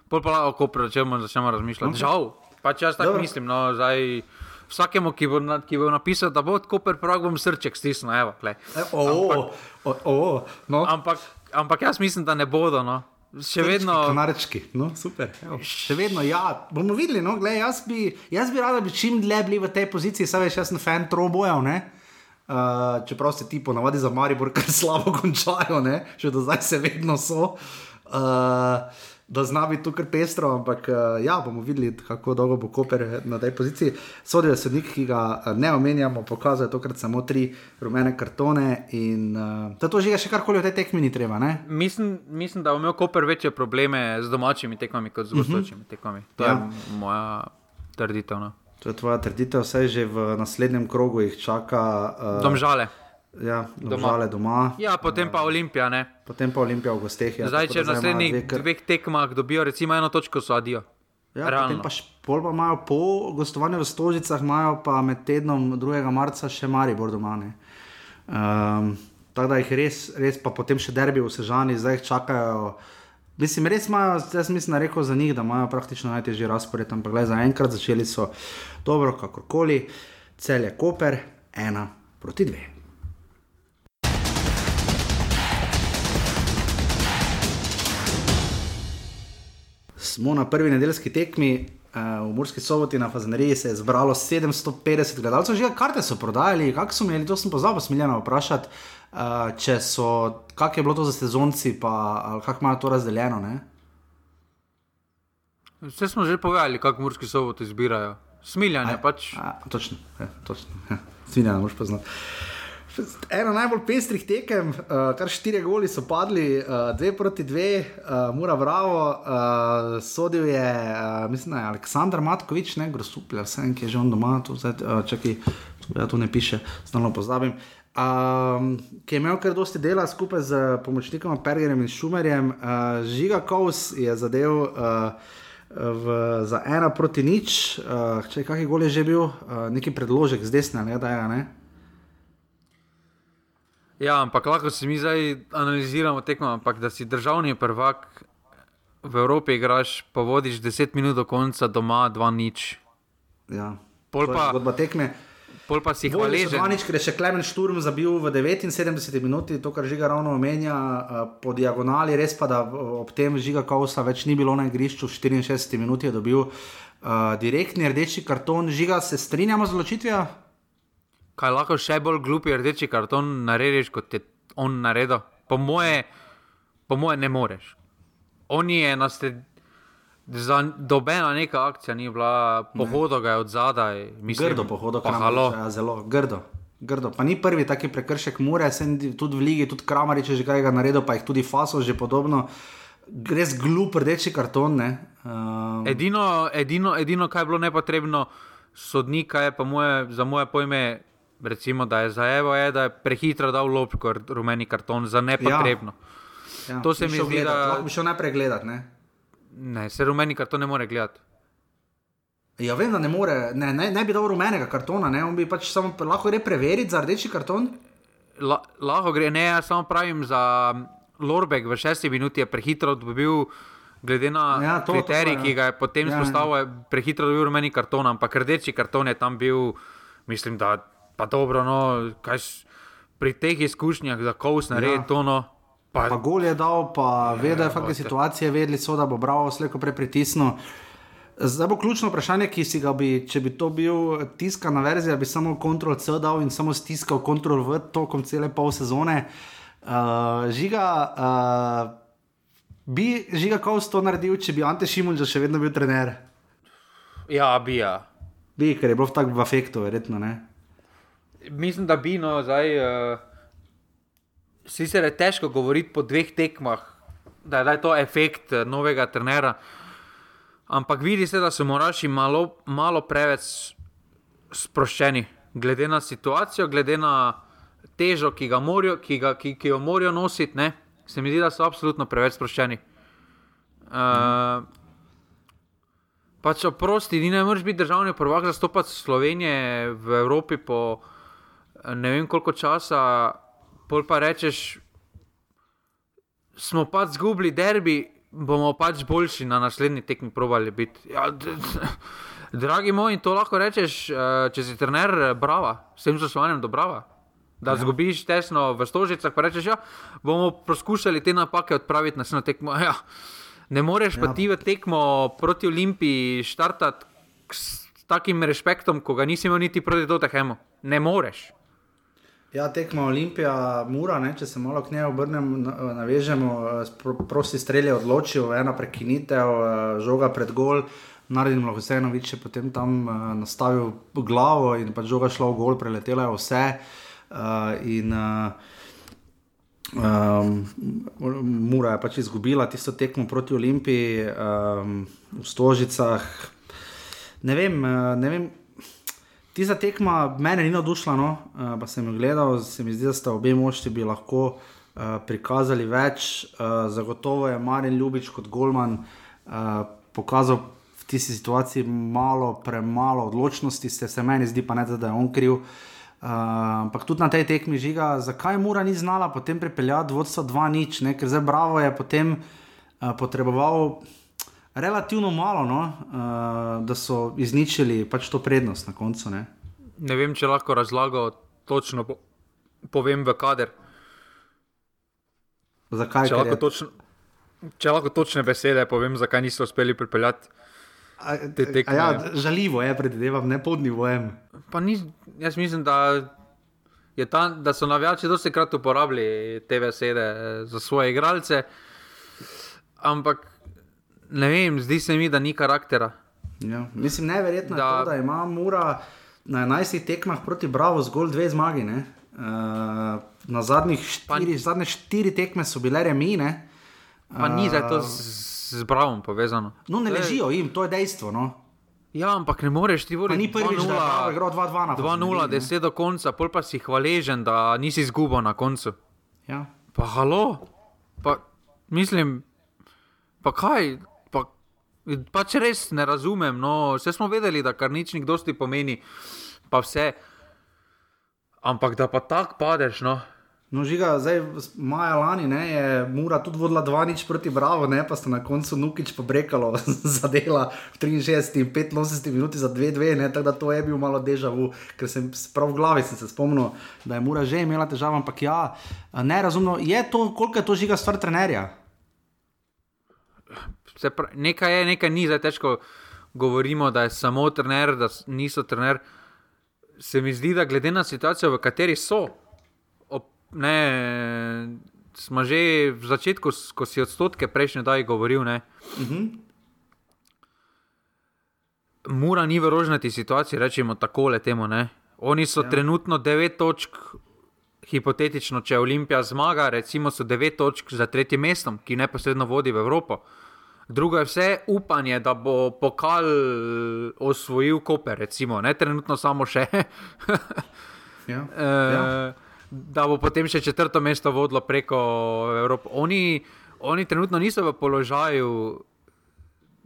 pol pa lahko, ko začnemo, razmišljati. Žal, pač jaz tako mislim. No, zdaj, Vsakemu, ki bo, na- ki bo napisal, da bo tako prerog, bom srček stisnil, evo. E, o, o, o, no. Ampak, ampak jaz mislim, da ne bodo. No. Še vedno. Kanarečki, no, super. Evo. Še vedno, ja, bomo videli. No, gled, jaz, bi, jaz bi rad, da bi čim dlje bili v tej poziciji, saj veš, jaz sem fan trobojev. ne. Uh, čeprav se ti ponavadi za Maribor kar slabo končajo, ne? še do zdaj se vedno so. Uh, da zna biti tukaj pestro, ampak uh, ja, bomo videli, kako dolgo bo Koper na tej poziciji. Sodijo sodnik, ki ga uh, ne omenjamo, pokazuje tokrat samo tri rumene kartone. In, uh, to, že je še karkoli v tej tekmi ni treba. Mislim, mislim, da bo imel Koper večje probleme z domačimi tekmami kot z mhm. gostujočimi uh -huh. tekmami. To ja. je moja trditev. No. To je tvoja trditev, vse že v naslednjem krogu jih čaka. Uh, Domžale. Ja, doma. doma. Ja, potem pa Olimpija. Ne? Potem pa Olimpija v gosteh. Ja, zdaj, če v naslednjih dve kr... dveh tekmah dobijo recimo eno točko, so adijo. Ja, potem pa špol pa imajo po gostovanju v Stožicah, imajo pa med tednom 2. marca še Maribor doma. Um, tako da jih res, res pa potem še derbi v Sežani, zdaj jih čakajo. Mislim, res imajo, jaz mislim, da reko za njih, da imajo praktično najtežji razpored, ampak gledaj, za enkrat začeli so dobro, kakorkoli, cel je Koper, ena proti dve. Smo na prvi nedeljski tekmi. Uh, v Murski soboti na Fazeneriji se je zbralo 750 gledalcev, že karte so prodajali, kako so imeli, to sem pozabil, smiljeno vprašati, uh, če so, kak je bilo to za sezonci, pa kako imajo to razdeljeno. Ne? Vse smo že povedali, kako Murski soboti zbirajo. Smiljanje pač. A, točno, ja, točno. Ja, smiljanje, moš poznati. Eno najbolj pestrih tekem, uh, kar štiri goli so padli, uh, dve proti dve, uh, mora bravo, uh, sodil je, uh, mislim, da je Aleksandr Matkovič, ne grosuplja, vse, ki je že on doma, tu zdaj, uh, čakaj, ja, tu ne piše, stalno pozabim. Um, ki je imel kar dosti dela skupaj z pomočnikom Pergerjem in Šumerjem, uh, Žiga Kous je zadev. Uh, V, za ena proti nič, uh, če je gol je že bil, uh, neki predložek z desne, ne, da je. Ne? Ja, ampak lahko si mi zdaj analiziramo tekmo, ampak da si državni prvak v Evropi, igraš, pa vodiš 10 minut do konca, doma 2 nič. Ja, pol pa zgodba tekme. Pol pa si hvaležen. Dva nič, ker je še Klemen Šturm zabil v 79 minuti, to, kar žiga ravno omenja po diagonali, res pa da ob tem žiga Kausa več ni bilo na igrišču, v 64 minuti je dobil uh, direktni rdeči karton. Žiga, se strinjamo z odločitvijo? Kaj lahko še bolj glupi rdeči karton narediš, kot je on naredil. Po moje, po moje ne moreš. On je na sled. Za dobena neka akcija ni bila, pohodo ga je od zadaj. Mislim, grdo pohodo, pa halo. Ja, zelo grdo. grdo. Pa ni prvi taki prekršek, mure, sem tudi v Ligi, tudi Kramari, če že kaj naredil, pa jih tudi Faso že podobno. Res glup rdeči karton. Um. Edino, edino, edino, kar je bilo nepotrebno, sodnika je, moje, za moje pojme, recimo, da je za Evo, je, da je prehitro dal lopko, rumeni karton, za nepotrebno. Ja. Ja. To se mi zdi, da lahko bi šel najprej gledati. Ne? ne, se rumeni karton ne more gledati. Ja, vem, da ne more, ne, ne, ne bi dal rumenega kartona, ne, on bi pač samo lahko gre preveriti za rdeči karton. La, lahko gre, ne, jaz samo pravim za Lorbek v šesti minuti je prehitro dobil. Glede na ja, to, kriterij, to, ja. ki ga je potem ja, izpostavil, ja. je prehitro dobil rumeni karton, ampak rdeči karton je tam bil, mislim, da pa dobro, no, kaj pri teh izkušnjah, da kous naredi ja. to. No, pa, pa gol je dal, pa ja, vedel je, da je situacija, vedeli so, da bo bravo slejko prepritisnil. Zdaj bo ključno vprašanje, ki si ga bi, če bi to bil tiskana verzija, bi samo Ctrl-C dal in samo stiskal Ctrl-V tokom cele pol sezone. Uh, žiga, uh, bi žiga Kowal to naredil, če bi Ante Šimunča še vedno bil trener? Ja, bi ja. Bi, ker je bilo tako v afektu, verjetno ne. Mislim, da bi no, zdaj. Uh, sicer je težko govoriti po dveh tekmah, da je, da je to efekt uh, novega trenera. Ampak vidi se, da so moraši malo, malo preveč sproščeni, glede na situacijo, glede na težo, ki, morijo, ki, ga, ki, ki jo morajo nositi. Ne? Se mi zdi, da so absolutno preveč sproščeni. Uh, pač oprosti, ni biti državni prvak, zastopati Slovenije v Evropi po ne vem koliko časa, pol pa rečeš, smo pač zgubili derbi, bomo pač boljši na naslednji tekmi provali biti. Ja, dragi moji, to lahko rečeš, eh, če si trener, brava, s tem zasovanjem do brava. Da ja. zgubiš tesno v stožicah, pa rečeš, da ja, bomo poskušali te napake odpraviti na naslednjo tekmo. Ja, ne moreš ja. pa ti v tekmo proti Olimpiji štartati s takim respektom, ko ga nisi imel niti proti Dotehemu. Ne moreš. Ja, tekma Olimpija, Mura, ne, če se malo k njej obrnemo, navežemo, pro, prosti strelje odločil, ena prekinitev, žoga pred gol. Naredim lahko vseeno, če potem tam nastavil glavo in pa žoga šla v gol, preletela je vse. Uh, in uh, um, Mura je pač izgubila tisto tekmo proti Olimpiji um, v Stožicah. Ne vem, ne vem. Tista tekma mene ni navdušila, no? uh, pa sem jo gledal, se mi zdi, da sta obe mošti bi lahko uh, prikazali več. Uh, zagotovo je Marin Ljubič kot Golman uh, pokazal v tisti situaciji malo, premalo odločnosti, se, se meni zdi pa ne, da je on kriv. Uh, ampak tudi na tej tekmi žiga, zakaj Mura ni znala potem pripeljati vodstva 2-0, ker zdaj Bravo je potem uh, potreboval relativno malo, no, uh, da so izničili pač to prednost na koncu. Ne. ne vem, če lahko razlago točno, po, povem v kader. Zakaj? Če lahko, točno, če lahko točne besede povem, zakaj niso uspeli pripeljati. Te tekme. Ja, žaljivo je, predvidevam, ne pod nivojem. Ni, jaz mislim, da, ta, da so navijači dosti krat uporabljali te besede eh, za svoje igralce. Ampak ne vem, zdi se mi, da ni karaktera. Ja, mislim, neverjetno da... je to, da ima Mura na 11 tekmah proti Bravo zgolj dve zmagi. Uh, na zadnjih štiri, pa... zadnje štiri tekme so bile remine. Pa uh, ni za to z, z Bravo povezano. No, ne ležijo jim, to je dejstvo. No. Ja, ampak ne moreš ti vrniti. Ni prvič, da je bilo 2-2 na 2-0, 10 do konca, pol pa si hvaležen, da nisi izgubil na koncu. Ja. Pa halo, pa mislim, pa kaj, Pač res ne razumem. No, vse smo vedeli, da kar nič nikdo ti pomeni, pa vse. Ampak da pa tako padeš. No. No, žiga, zdaj, maja lani ne, je Mura tudi vodila 2-0 proti Bravo, ne, pa sta na koncu Nukič pa brekalo za dela v 63 in 85 minuti za 2-2, tako da to je bil malo dežavu, ker sem prav v glavi se spomnil, da je Mura že imela težave, ampak ja, ne razumno, je to, koliko je to žiga stvar trenerja pravi, nekaj je, nekaj ni, zdaj težko govorimo, da je samo trener, da niso trener. Se mi zdi, da glede na situacijo, v kateri so, op, ne, smo že v začetku, ko si odstotke prejšnje daj govoril. Uh mhm. -huh. Mura ni v rožnati situaciji, rečemo tako le temu. Ne. Oni so ja. trenutno 9 točk, hipotetično, če Olimpija zmaga, recimo so 9 točk za tretjim mestom, ki neposredno vodi v Evropo. Uh drugo je vse upanje, da bo pokal osvojil Koper, recimo, ne trenutno samo še. ja. e, ja. Da bo potem še četrto mesto vodilo preko Evrope. Oni, oni trenutno niso v položaju,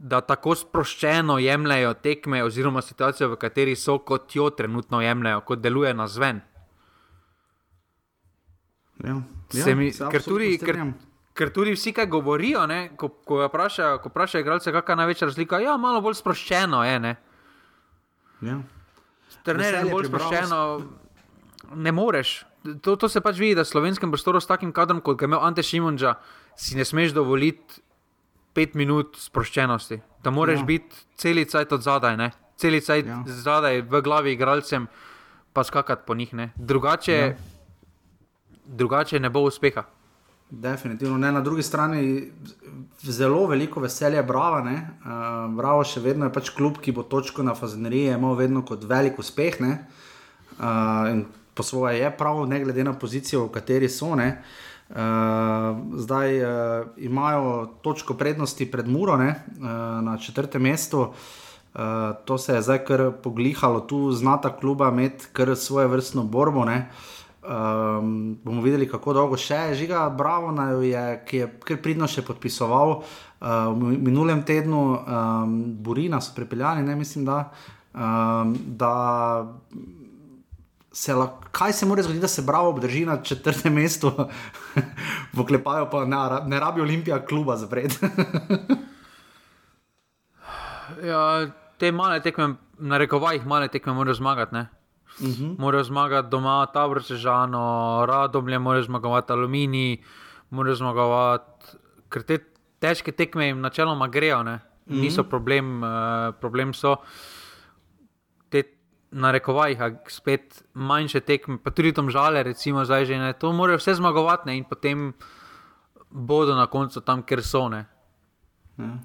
da tako sproščeno jemljajo tekme, oziroma situacijo, v kateri so, kot jo trenutno jemljajo, kot deluje na zven. Ja. Ja, mi, ker tudi, ker, Ker tudi vsi, ki govorijo, ne, ko, ko vprašajo, ko vprašajo igralce, kakšna je največja razlika, ja, malo bolj sproščeno je. Ne. Ja. Trener je bolj sproščeno, ne moreš. To, to se pač vidi, da v slovenskem prostoru s takim kadrom, kot ga je imel Ante Šimunča, si ne smeš dovoliti pet minut sproščenosti. Da moraš ja. biti celica od zadaj, ne. celica ja. zadaj v glavi igralcem, pa skakati po njih. Drugače, ja. drugače ne bo uspeha. Definitivno. Ne, na drugi strani zelo veliko veselja, bravo. Uh, bravo, še vedno je pač klub, ki bo točko na Fazeneriji imel vedno kot velik uspeh. Uh, po svoje je prav, ne glede na pozicijo, v kateri so. Uh, zdaj uh, imajo točko prednosti pred Muro ne, uh, na četrtem mestu. Uh, to se je zdaj kar poglihalo, tu znata kluba imeti kar svoje vrstno borbo. Uh, Um, bomo videli, kako dolgo še je žiga, bravo, je, ki je kar pridno še podpisoval. Uh, v minulem tednu um, Burina so pripeljali, ne mislim, da. Um, da se la, kaj se mora zgoditi, da se bravo obdrži na četrtem mestu, v klepaju pa ne, ne rabi Olimpija kluba zapred. ja, te male tekme, na rekovajih male tekme, morajo zmagati. -huh. Mhm. Morajo zmagati doma, ta vrsežano, radomlje, morajo zmagovati aluminij, morajo zmagovati, ker te težke tekme jim načeloma grejo, ne? niso uh mhm. -huh. problem, uh, problem so. Te na rekovajih, spet manjše tekme, pa tudi tam žale, recimo, zdaj že ne. To morajo vse zmagovati ne? in potem bodo na koncu tam, ker so ne. Ja,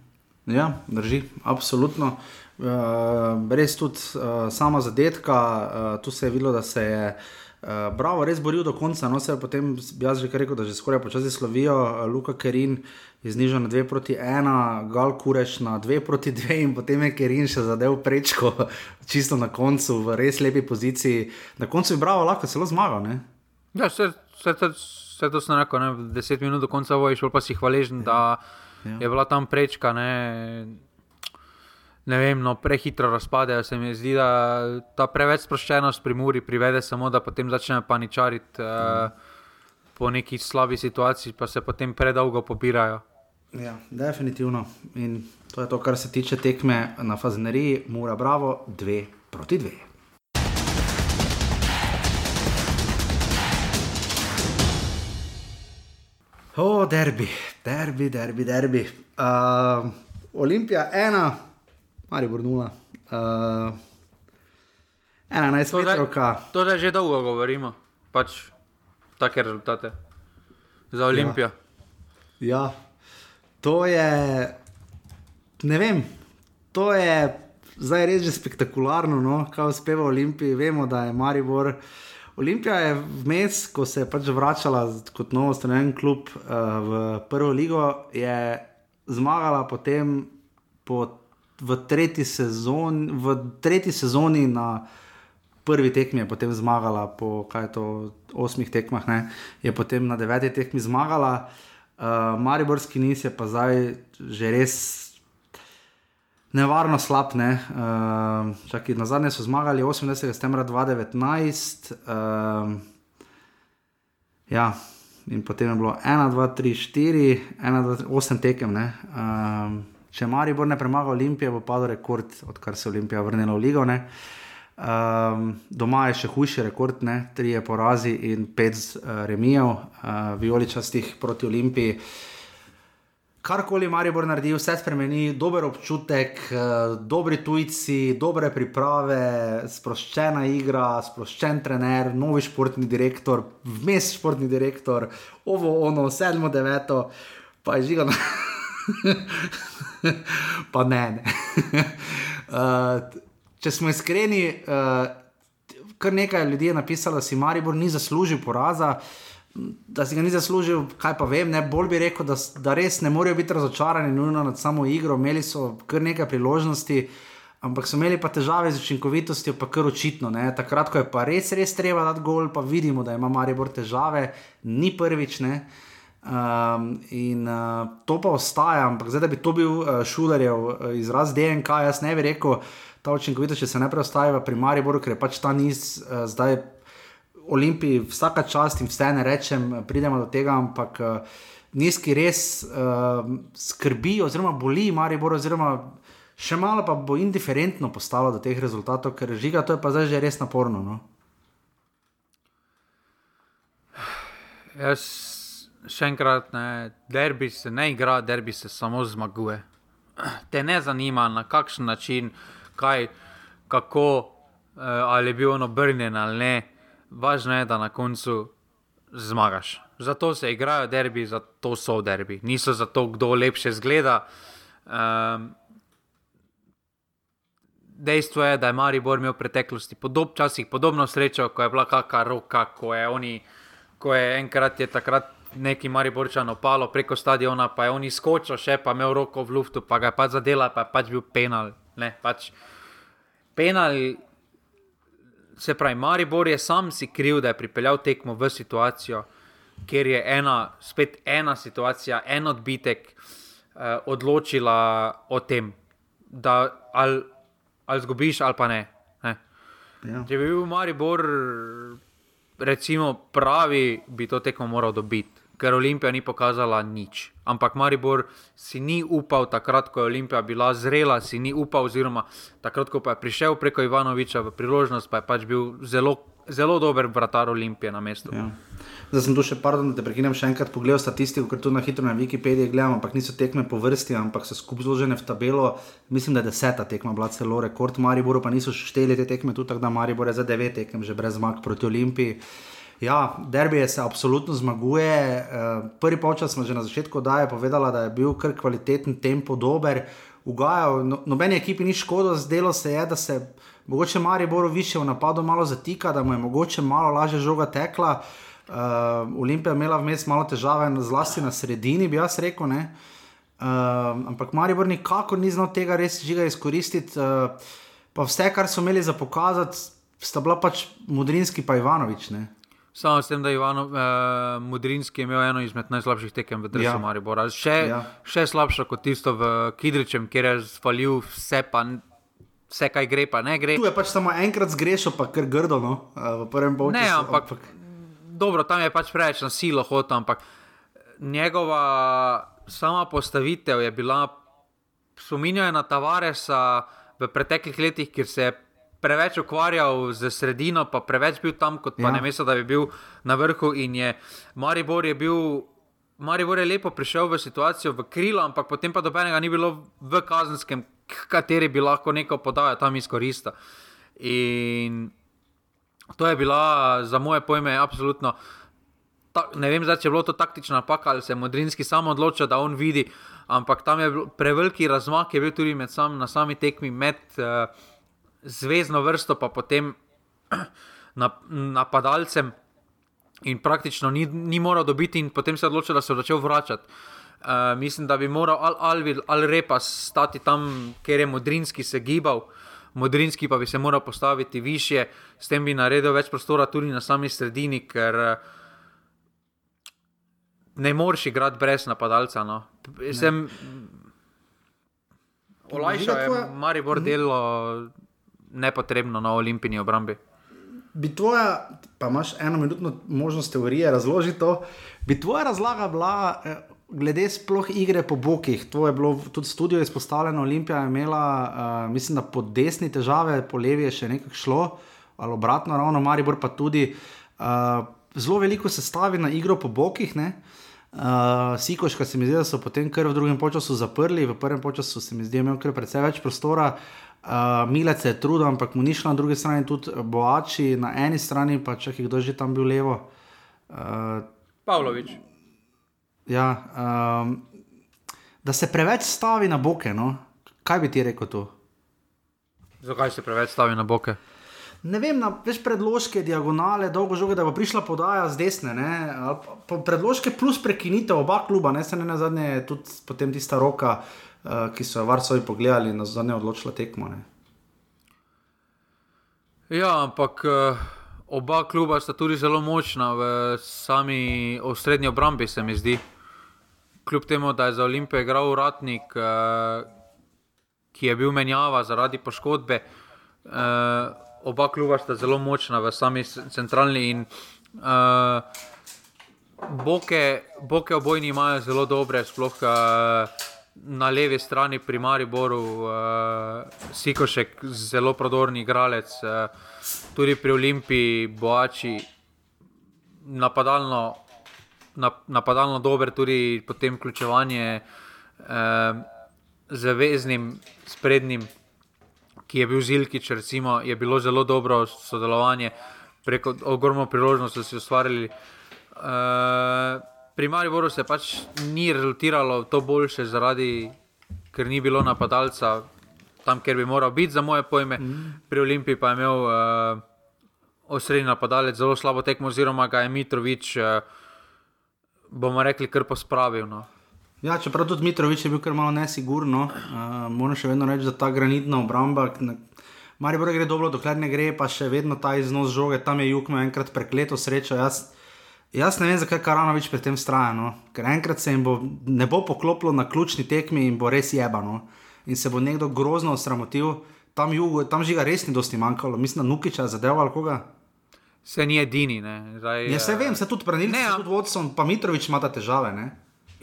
ja drži, absolutno. Uh, res tudi uh, sama zadetka, uh, tu se je videlo, da se je uh, Bravo res boril do konca. No, se je potem, jaz že rekel, da že skoraj počasi slovijo, uh, Luka Kerin je znižal na 2 proti 1, Gal Kureš na 2 proti 2 in potem je Kerin še zadev prečko, čisto na koncu, v res lepi poziciji. Na koncu je Bravo lahko celo zmagal. Ne? Ja, vse, vse, vse, to sem rekel, ne? 10 minut do konca vojš, pa si hvaležen, ja. da ja. je bila tam prečka. Ne? Ne vem, no, prehitro razpadejo. Se mi zdi, da ta preveč sproščenost pri Muri privede samo, da potem začnejo paničariti uh, po neki slabi situaciji, pa se potem predolgo pobirajo. Ja, definitivno. In to je to, kar se tiče tekme na Fazeneriji, Mura Bravo, dve proti dve. O, oh, derbi, derbi, derbi, derbi. Uh, Olimpija ena, ali vrnula. Uh, 11 metrov. To je že dolgo govorimo, pač take rezultate za Olimpijo. Ja. ja, to je, ne vem, to je zdaj res že spektakularno, no? kaj uspeva Olimpiji. Vemo, da je Maribor. Olimpija je vmes, ko se je pač vračala kot novo stanoven klub uh, v prvo ligo, je zmagala potem po v tretji, sezon, v tretji sezoni na prvi tekmi je potem zmagala, po to, osmih tekmah, ne, je potem na deveti tekmi zmagala. Uh, Mariborski nis je pa zdaj že res nevarno slab. Ne. Uh, čaki, na zadnje so zmagali 28. septembra 2019. Uh, ja. In potem je bilo 1, 2, 3, 4, 1, 2, 3, 8 tekem. Uh, Če Maribor ne premaga Olimpije, bo padel rekord, odkar se je Olimpija vrnila v Ligo. Um, doma je še hujši rekord, ne? tri je porazi in pet uh, remijev, uh, vijoličastih proti Olimpiji. Karkoli Maribor naredi, vse spremeni, dober občutek, uh, dobri tujci, dobre priprave, sproščena igra, sproščen trener, novi športni direktor, vmes športni direktor, ovo, ono, sedmo, deveto, pa je žigano. pa ne. ne. uh, če smo iskreni, uh, kar nekaj ljudi je napisalo, da si Maribor ni zaslužil poraza. Da si ga ni zaslužil, kaj pa vem, ne bolj bi rekel, da, da res ne morejo biti razočarani nujno nad samo igro. Imeli so kar nekaj priložnosti, ampak so imeli pa težave z učinkovitostjo, pa kar očitno. Ne. Takrat, ko je pa res, res treba dati gol, pa vidimo, da ima Maribor težave, ni prvič. Ne. Uh, Um, in uh, to pa ostaja, ampak zdaj, da bi to bil uh, šulerjev uh, izraz DNK, jaz ne bi rekel, ta učinkovitost, če se ne preostaja pri Mariboru, ker je pač ta niz uh, zdaj Olimpiji, vsaka čast in vse ne rečem, pridemo do tega, ampak uh, nizki res uh, skrbi, oziroma boli Maribor, oziroma še malo pa bo indiferentno postalo do teh rezultatov, ker žiga, to je pa zdaj že res naporno. No? Jaz še enkrat, ne, derbi se ne igra, derbi se samo zmaguje. Te ne zanima, na kakšen način, kaj, kako, eh, ali je bil on obrnjen ali ne. Važno je, da na koncu zmagaš. Zato se igrajo derbi, zato so derbi. Niso zato, kdo lepše zgleda. Um, dejstvo je, da je Maribor imel v preteklosti podob, časih podobno srečo, ko je bila kakšna roka, ko je, oni, ko je enkrat je takrat neki Mariborčan opalo preko stadiona, pa je on izkočil, še pa imel roko v luftu, pa ga je pač zadela, pa je pač bil penal. Ne, pač penal, se pravi, Maribor je sam si kriv, da je pripeljal tekmo v situacijo, kjer je ena, spet ena situacija, en odbitek eh, odločila o tem, da ali, ali zgubiš ali pa ne. ne. Ja. Če bi bil Maribor recimo, pravi, bi to tekmo moral dobiti, ker Olimpija ni pokazala nič. Ampak Maribor si ni upal, takrat, ko je Olimpija bila zrela, si ni upal, oziroma takrat, ko je prišel preko Ivanoviča v priložnost, pa je pač bil zelo zelo dober vratar Olimpije na mestu. Ja. Zdaj sem tu še, pardon, da te prekinem, še enkrat pogledal statistiko, ker tu na hitro na Wikipediji gledam, ampak niso tekme po vrsti, ampak so skupaj zložene v tabelo. Mislim, da je deseta tekma bila celo rekord, Mariboru pa niso šteli te tekme, tudi tako da Maribor je za devet tekem že brez zmag proti Olimpiji. Ja, derbije se absolutno zmaguje. Eh, prvi počas smo že na začetku daje povedala, da je bil kar kvaliteten tempo dober. Ugajal, no, nobeni ekipi ni škodo, zdelo se je, da se mogoče Mariboru više v napadu malo zatika, da mu je mogoče malo lažje žoga tekla. Uh, Olimpija je imela vmes malo težave, zlasti na sredini, bi jaz rekel. Uh, ampak Maribor nikako ni znal tega res žiga izkoristiti. Uh, pa vse, kar so imeli za pokazati, sta bila pač Mudrinski in Ivanovič. Ne? Samo s tem, da je Ivano, uh, Mudrinski imel eno izmed najslabših tekem v državi ja. Maribora. Še, ja. še slabša kot tisto v Kidričem, kjer je spalil vse, pa vse, kaj gre, pa ne gre. Tu je pač samo enkrat zgrešil, pa kar grdo, no? uh, v prvem boju. Ne, ampak. ampak dobro, tam je pač preveč na silo hotel, ampak njegova sama postavitev je bila, spominjala na Tavaresa v preteklih letih, kjer se je preveč ukvarjal z sredino, pa preveč bil tam, kot pa ja. ne mesto, da bi bil na vrhu. In je Maribor je bil. Maribor je lepo prišel v situacijo v krilo, ampak potem pa dobenega ni bilo v kazenskem, kateri bi lahko neko podajal tam izkoristiti. In To je bila za moje pojme absolutno. Ta, ne vem, zdaj, če je bilo to taktična napaka ali se je Modrinski sam odločil, da on vidi, ampak tam je preveliki razmak, je bil tudi sam, na sami tekmi med uh, zvezdno vrsto in potem napadalcem. In praktično ni, ni moral dobiti, in potem se je odločil, da se je začel vračati. Uh, mislim, da bi moral Alvi ali Al Repa stati tam, kjer je Modrinski se gibal. Uh, Modrinski pa bi se moral postaviti više, s tem bi naredil več prostora tudi na sami sredini, ker eh, ne moreš igrati brez napadalca. No. Sem olajšal, da je Maribor delo nepotrebno na olimpijski obrambi. Bi tvoja, pa imaš eno minutno možnost teorije razložiti to, bi tvoja razlaga bila. Glede sploh igre po bokih, to je bilo tudi studio izpostavljeno, Olimpija je imela, uh, mislim, da po desni težave, po levi je še nekaj šlo, ali obratno, ravno Maribor pa tudi. Uh, zelo veliko se stavi na igro po bokih. Ne? Uh, Sikoška se mi zdi, da so potem kar v drugem času zaprli, v prvem času se mi zdi, da je imel kar precej več prostora. Uh, Milec je trudil, ampak mu ni šlo na drugi strani tudi boači, na eni strani pa če kdo že tam bil levo. Uh, Pavlović. Ja, um, da se preveč stavi na boke. No? Kaj bi ti rekel tu? Zakaj se preveč stavi na boke? Ne vem, na več predložke, diagonale, dolgo žoge, da bo prišla podaja z desne. Predložke plus prekinitev oba kluba, ne se ne na zadnje, tudi potem tista roka, uh, ki so jo varsovi pogledali na zadnje odločila tekmo. Ne? Ja, ampak. Uh... Oba kluba sta tudi zelo močna v sami osrednji obrambi, se mi zdi kljub temu, da je za Olimpijo igral uradnik, uh, ki je bil menjava zaradi poškodbe. Uh, oba kluba sta zelo močna v sami centralni in uh, boke, boke obojni imajo zelo dobre, sploh na levi strani pri Mariboru, uh, Sikošek, zelo prodorni igralec, uh, tudi pri Olimpiji, Boači, napadalno napadalno dober, tudi potem vključevanje eh, z veznim, sprednjim, ki je bil Zilkič, recimo, je bilo zelo dobro sodelovanje, preko ogromno priložnosti so si ustvarili. Eh, pri Mariboru se pač ni rezultiralo to boljše, zaradi, ker ni bilo napadalca tam, kjer bi moral biti, za moje pojme. Mm. Pri Olimpiji pa je imel uh, osrednji napadalec zelo slabo tekmo, oziroma ga je Mitrovič. Uh, bomo rekli, kar pospravil. No. Ja, čeprav tudi Mitrovič je bil kar malo nesigurno, uh, moram še vedno reči, da ta granitna obramba. Mari Borg gre dobro, dokler ne gre, pa še vedno ta iznos žoge, tam je jug, enkrat prekleto srečo. Jaz, jaz ne vem, zakaj Karanovič pri tem straja. No? Ker enkrat se jim bo, ne bo poklopilo na ključni tekmi in bo res jebano. In se bo nekdo grozno osramotil, tam, tam žiga res ni dosti manjkalo, mislim, da Nukiča zadeval koga. Se ni edini. Zdaj, ja, se vem, se tudi prenili, ne, tudi vodcom, pa Mitrovič ima te težave. Ne?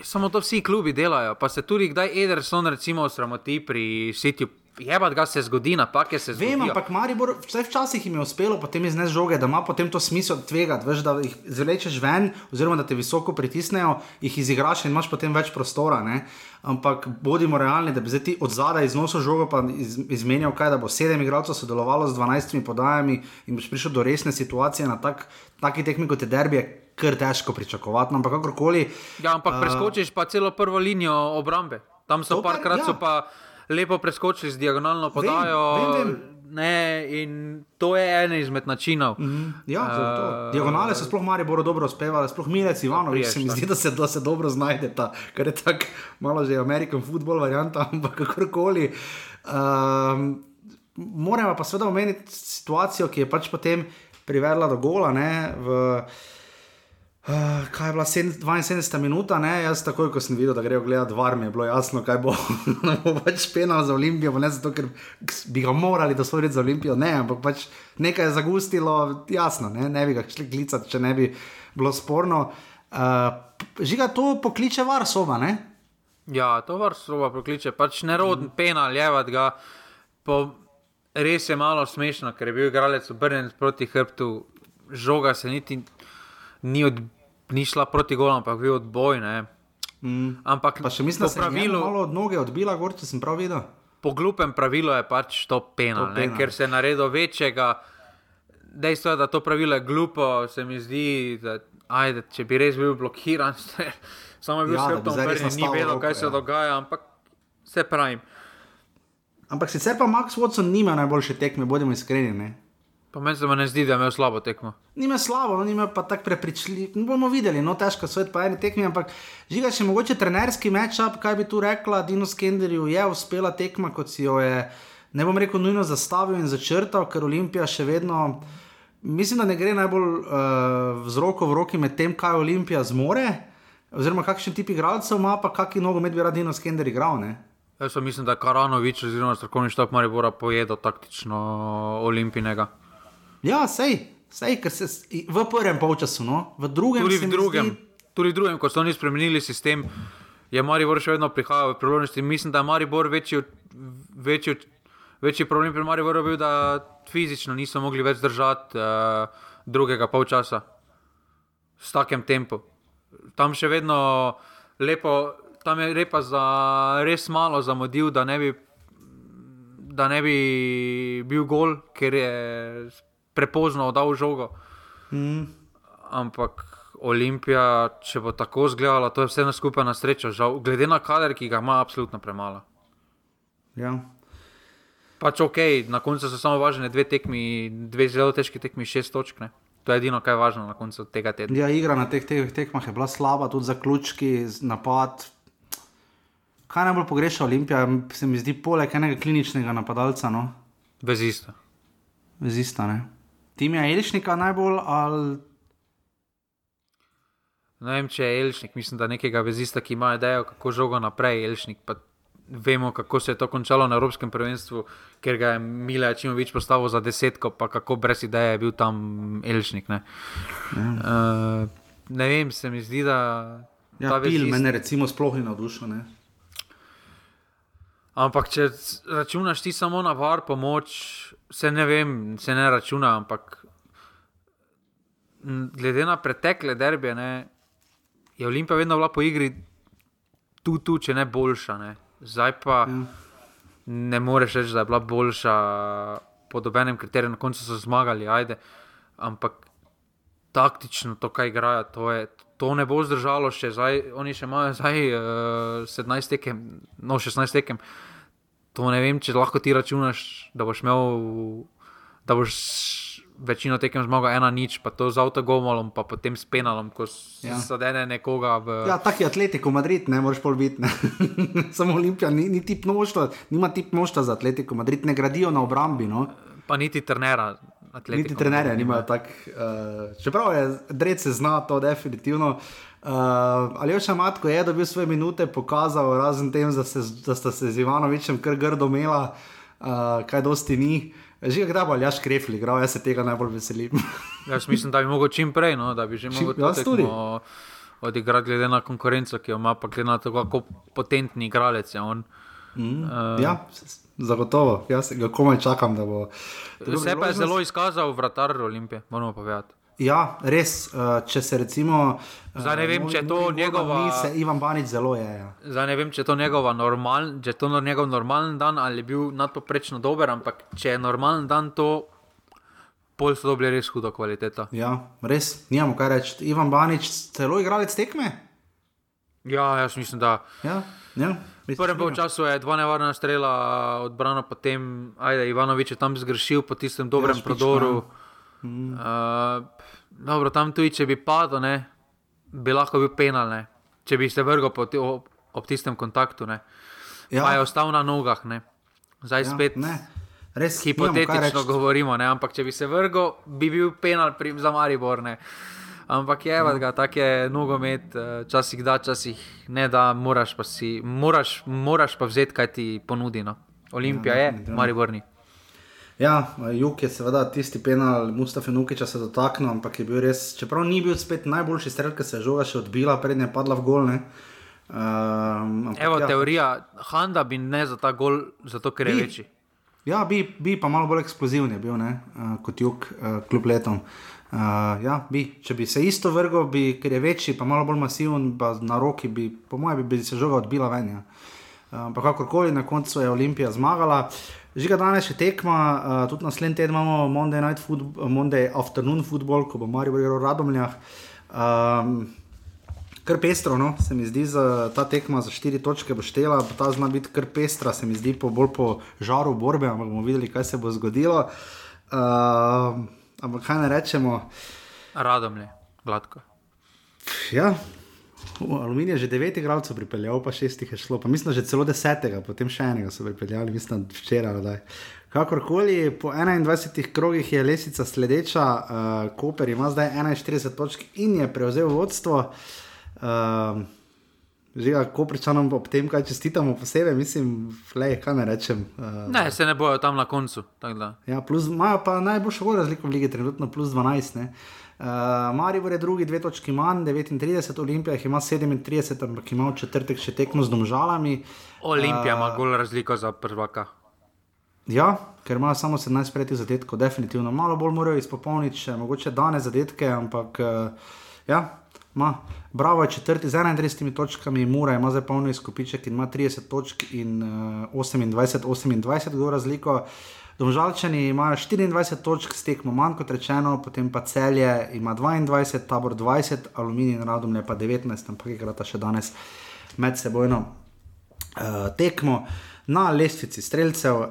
Samo to vsi klubi delajo, pa se tudi kdaj Ederson, recimo, sramoti pri sitju jebat ga se zgodi, napake se zgodijo. Vem, ampak Maribor, vse včasih jim je uspelo potem iznesti žoge, da ima potem to smisel tvegati, veš, da jih zvlečeš ven, oziroma da te visoko pritisnejo, jih izigraš in imaš potem več prostora. Ne? Ampak bodimo realni, da bi zdaj ti od zadaj iznosil žogo, pa iz, izmenjal kaj, da bo sedem igralcev sodelovalo z dvanajstimi podajami in boš prišel do resne situacije na tak, taki tekmi kot je derbije. Ker težko pričakovati, no, ampak kakorkoli. Ja, ampak preskočiš pa celo prvo linijo obrambe. Tam so pa- parkrat ja. so pa lepo preskočili z diagonalno podajo. vem, vem. Ne, in to je en izmed načinov. Ja, uh, Eh, diagonale so sploh Maribor dobro uspevali, sploh Milec Ivanovič se mi zdi, da se, da se dobro znajdeta, ker je tako malo že American football varianta, ampak kakorkoli. Um, Moramo pa seveda omeniti situacijo, ki je pač potem privedla do gola. Ne, v, Uh, kaj je bila 7, 72 minuta, ne? jaz takoj, ko sem videl, da grejo gledati var, mi je bilo jasno, kaj bo, bo pač penal za Olimpijo, ne zato, ker bi ga morali dosloviti za Olimpijo, ne, ampak pač nekaj je zagustilo, jasno, ne, ne bi ga šli klicati, če ne bi bilo sporno. Uh, žiga to pokliče var soba, ne? Ja, to vrstova prokliče, pač neroden mm. penal, levat ga. Po, res je malo smešno, ker je bil igralec obrnjen proti hrbtu, žoga se niti ni, od, ni šla proti golom, ampak bil odboj. Ne. Mm. Ampak Pa še mislim, da se je njemu pravilu, malo od noge odbila, gor, če sem prav videl. po glupem pravilu je pač to penal, To ne, penal. ker se je naredil večjega. Dejstvo je, da to pravilo je glupo, se mi zdi, da ajde, če bi res bil blokiran, se, samo je bil Ja, ja, skrbno obrnjen, ni vedel, kaj se ja. dogaja, ampak se pravim. Ampak sicer pa Max Watson nima najboljše tekme, bodimo iskreni. Ne? Pa meni se ne zdi, da je imel slabo tekmo. Nima slabo, no, nima pa tako prepričljiv. No, bomo videli, no težko svet pa eni tekmi, ampak žiga še mogoče trenerski matchup, kaj bi tu rekla, Dino Skenderju je uspela tekma, kot si jo je, ne bom rekel, nujno zastavil in začrtal, ker Olimpija še vedno, mislim, da ne gre najbolj uh, z roko v roki med tem, kaj Olimpija zmore, oziroma kakšen tip igralcev ima, pa kakšen nogomet bi rad Dino Skender igral. Ne? Jaz mislim, da Karanovič oziroma strokovni štab Maribora pojedel taktično olimpijnega. Ja, sej, sej, ker se v prvem polčasu, no, v drugem Tudi v drugem, Zdi, tudi v drugem, ko so oni spremenili sistem, je Maribor še vedno prihajal v priložnosti. Mislim, da je Maribor večji, večji, večji problem pri Mariboru bil, da fizično niso mogli več držati uh, drugega polčasa s takim tempom. Tam še vedno lepo, tam je repa za res malo zamudil, da ne bi, da ne bi bil gol, ker je prepozno oddal žogo. mm, Ampak Olimpija, če bo tako izgledala, to je vse na skupaj na srečo. Žal, glede na kader, ki ga ima, absolutno premalo. ja. Pač ok, na koncu so samo važne dve tekmi, dve zelo težki tekmi, šest točk. Ne? To je edino, kar je važno na koncu tega tedna. Ja, igra na teh, teh tekmah je bila slaba, tudi zaključki, napad. Kaj najbolj pogreša Olimpija, se mi zdi, poleg enega kliničnega napadalca, no, Bez isto. vezista. Ne? Tim je Elišnika najbolj ali Ne vem, če je Elšnik, mislim, da nekega vezista, ki ima idejo, kako žogo naprej. Elšnik, pa vemo, kako se je to končalo na Evropskem prvenstvu, ker ga je Mila Čimovič postavil za desetko, pa kako brez ideje je bil tam Elšnik. Ne, uh, ne vem, se mi zdi, da. ja, ta vezist- mene recimo sploh ni navdušen. ne. Ampak če računaš ti samo na var pomoč, se ne vem, se ne računa, ampak glede na pretekle derbije, ne, je Olimpija vedno bila po igri tu, tu, če ne boljša. Ne. Zdaj pa Ja. ne moreš reči, da je bila boljša po dobenem kriteriju, na koncu so zmagali, ajde. Ampak taktično to, kaj igrajo, to, je, to ne bo zdržalo še. Zdaj, oni še imajo zdaj uh, 17 tekem, no 16 tekem. To ne vem, če lahko ti računaš, da boš imel, da boš večino tekem zmagal ena nič, pa to z avtogomolom, pa potem s penalom, ko Ja. zadene nekoga v. Ja, taki Atletico Madrid, ne moreš pol biti. Samo Olimpija ni, ni tip množstva, nima tip množstva za Atletico Madrid, ne gradijo na obrambi. No. Pa niti trenera. Atletico Niti trenerja Madrid nimajo tako. Uh, čeprav je Dred se zna to definitivno. Uh, ali še Matko je dobil svoje minute, pokazal, razen tem, da, se, da sta se z Ivanovičem kar grdo imela, uh, kaj dosti ni. Že kdaj bo Aljaš Krefli igral, jaz se tega najbolj veselim. Jaz mislim, da bi lahko čim prej, no, da bi že Čim- lahko jaz tudi. odigrati, glede na konkurenco, ki jo ima, pa glede na to, kako potentni igralec je on. Mm, uh, ja, zagotovo. Jaz ga komaj čakam, bo. Vse pa je zelo izkazal vratar Olimpije, moramo povedati. Ja, res, uh, če se recimo. Zdaj ne vem, če je to njegova. Se Ivan Banič zelo je. Ja. Zdaj ne vem, če je to, normal, če je to njegov normalen dan ali je bil nadpoprečno dober, ampak če je normalen dan, to pol so dobili res hudo kvaliteto. Ja, res, nimamo kaj reči. Ivan Banič, celo igralec tekme? Ja, jaz mislim, da. Ja, ja. V prvem času je dva nevarna strela odbrana, potem ajde, Ivanovič je tam zgrešil po tistem dobrem ja, prodoru. Mm. Uh, dobro, tam tudi, če bi padel, ne, bi lahko bil penal, ne, če bi se vrgel ti, ob, ob tistem kontaktu. Ne. Ja. Pa je ostal na nogah, ne. zdaj ja, spet. Ne. Res, hipotetično govorimo, ne, ampak če bi se vrgel, bi bil penal pri, za Maribor. Ne. Ampak je, no. tako je nogomet, eh, časih da, časih ne da, moraš pa, si, moraš, moraš pa vzeti, kaj ti ponudi. No. Olimpija ja, je, mari vrni. Ja, Juk je seveda tisti penal, Mustafa Nukiča se dotaknil, ampak je bil res, čeprav ni bil spet najboljši strel, ker se je žoga še odbila, prednje padla v gol. Um, ampak, Evo, ja. teorija, Handa bi ne za ta gol, zato ker je bi. večji. Ja, bi, bi pa malo bolj eksplozivni bil ne, uh, kot Juk, uh, kljub letom. Uh, Uh, ja, bi. Če bi se isto vrgel, bi, ker je večji, pa malo bolj masiven, pa na roki, bi, po mojem, bi, bi se žoga odbila ven. Ja. Uh, kakorkoli, na koncu je Olimpija zmagala. Žiga danes še tekma, uh, tudi naslednji teden imamo Monday, football, Monday afternoon football, ko bo Marijo igral v Radomljah. Um, kar pestro, no? se mi zdi, za ta tekma za štiri točke bo štela, ta zna biti kar pestra, se mi zdi po bolj po žaru borbe, ampak bomo videli, kaj se bo zgodilo. Uh, ampak kaj ne rečemo? Radom je, gladko. Ja, aluminij je že devet igralcev pripeljal, pa šestih je šlo, pa mislim, že celo desetega, potem še enega so pripeljali, mislim, včeraj. Daj. Kakorkoli, po 21 krogih je lesica sledeča, uh, Koper ima zdaj 41 točk in je prevzel vodstvo. Uh, Že kako pričanom ob tem, kaj čestitamo posebej, mislim, le, kaj ne rečem. Uh, ne, se ne bojo tam na koncu. Ja, plus, imajo pa najboljšo razliko v lige, trenutno plus 12. Uh, Marijo je drugi, dve točki manj, 39, Olimpija ima 37, ampak ima v četrtek še tekmo z domžalami. Olimpija uh, ima bolj razliko za prvaka. Ja, ker imajo samo 17 pretih zadetkov, definitivno. Malo bolj morajo izpopolniti, mogoče danes zadetke, ampak uh, ja. Ma, bravo četrti z 31 točkami, Mura ima zdaj polno izkupiček in ima 30 točk in uh, 28, 28, kdo razliko. Domžalčani imajo 24 točk, stekmo manj kot rečeno, potem pa celje ima 22, tabor 20, aluminij in radom je pa 19, ampak igrata še danes med sebojno uh, tekmo. Na lestvici streljcev uh,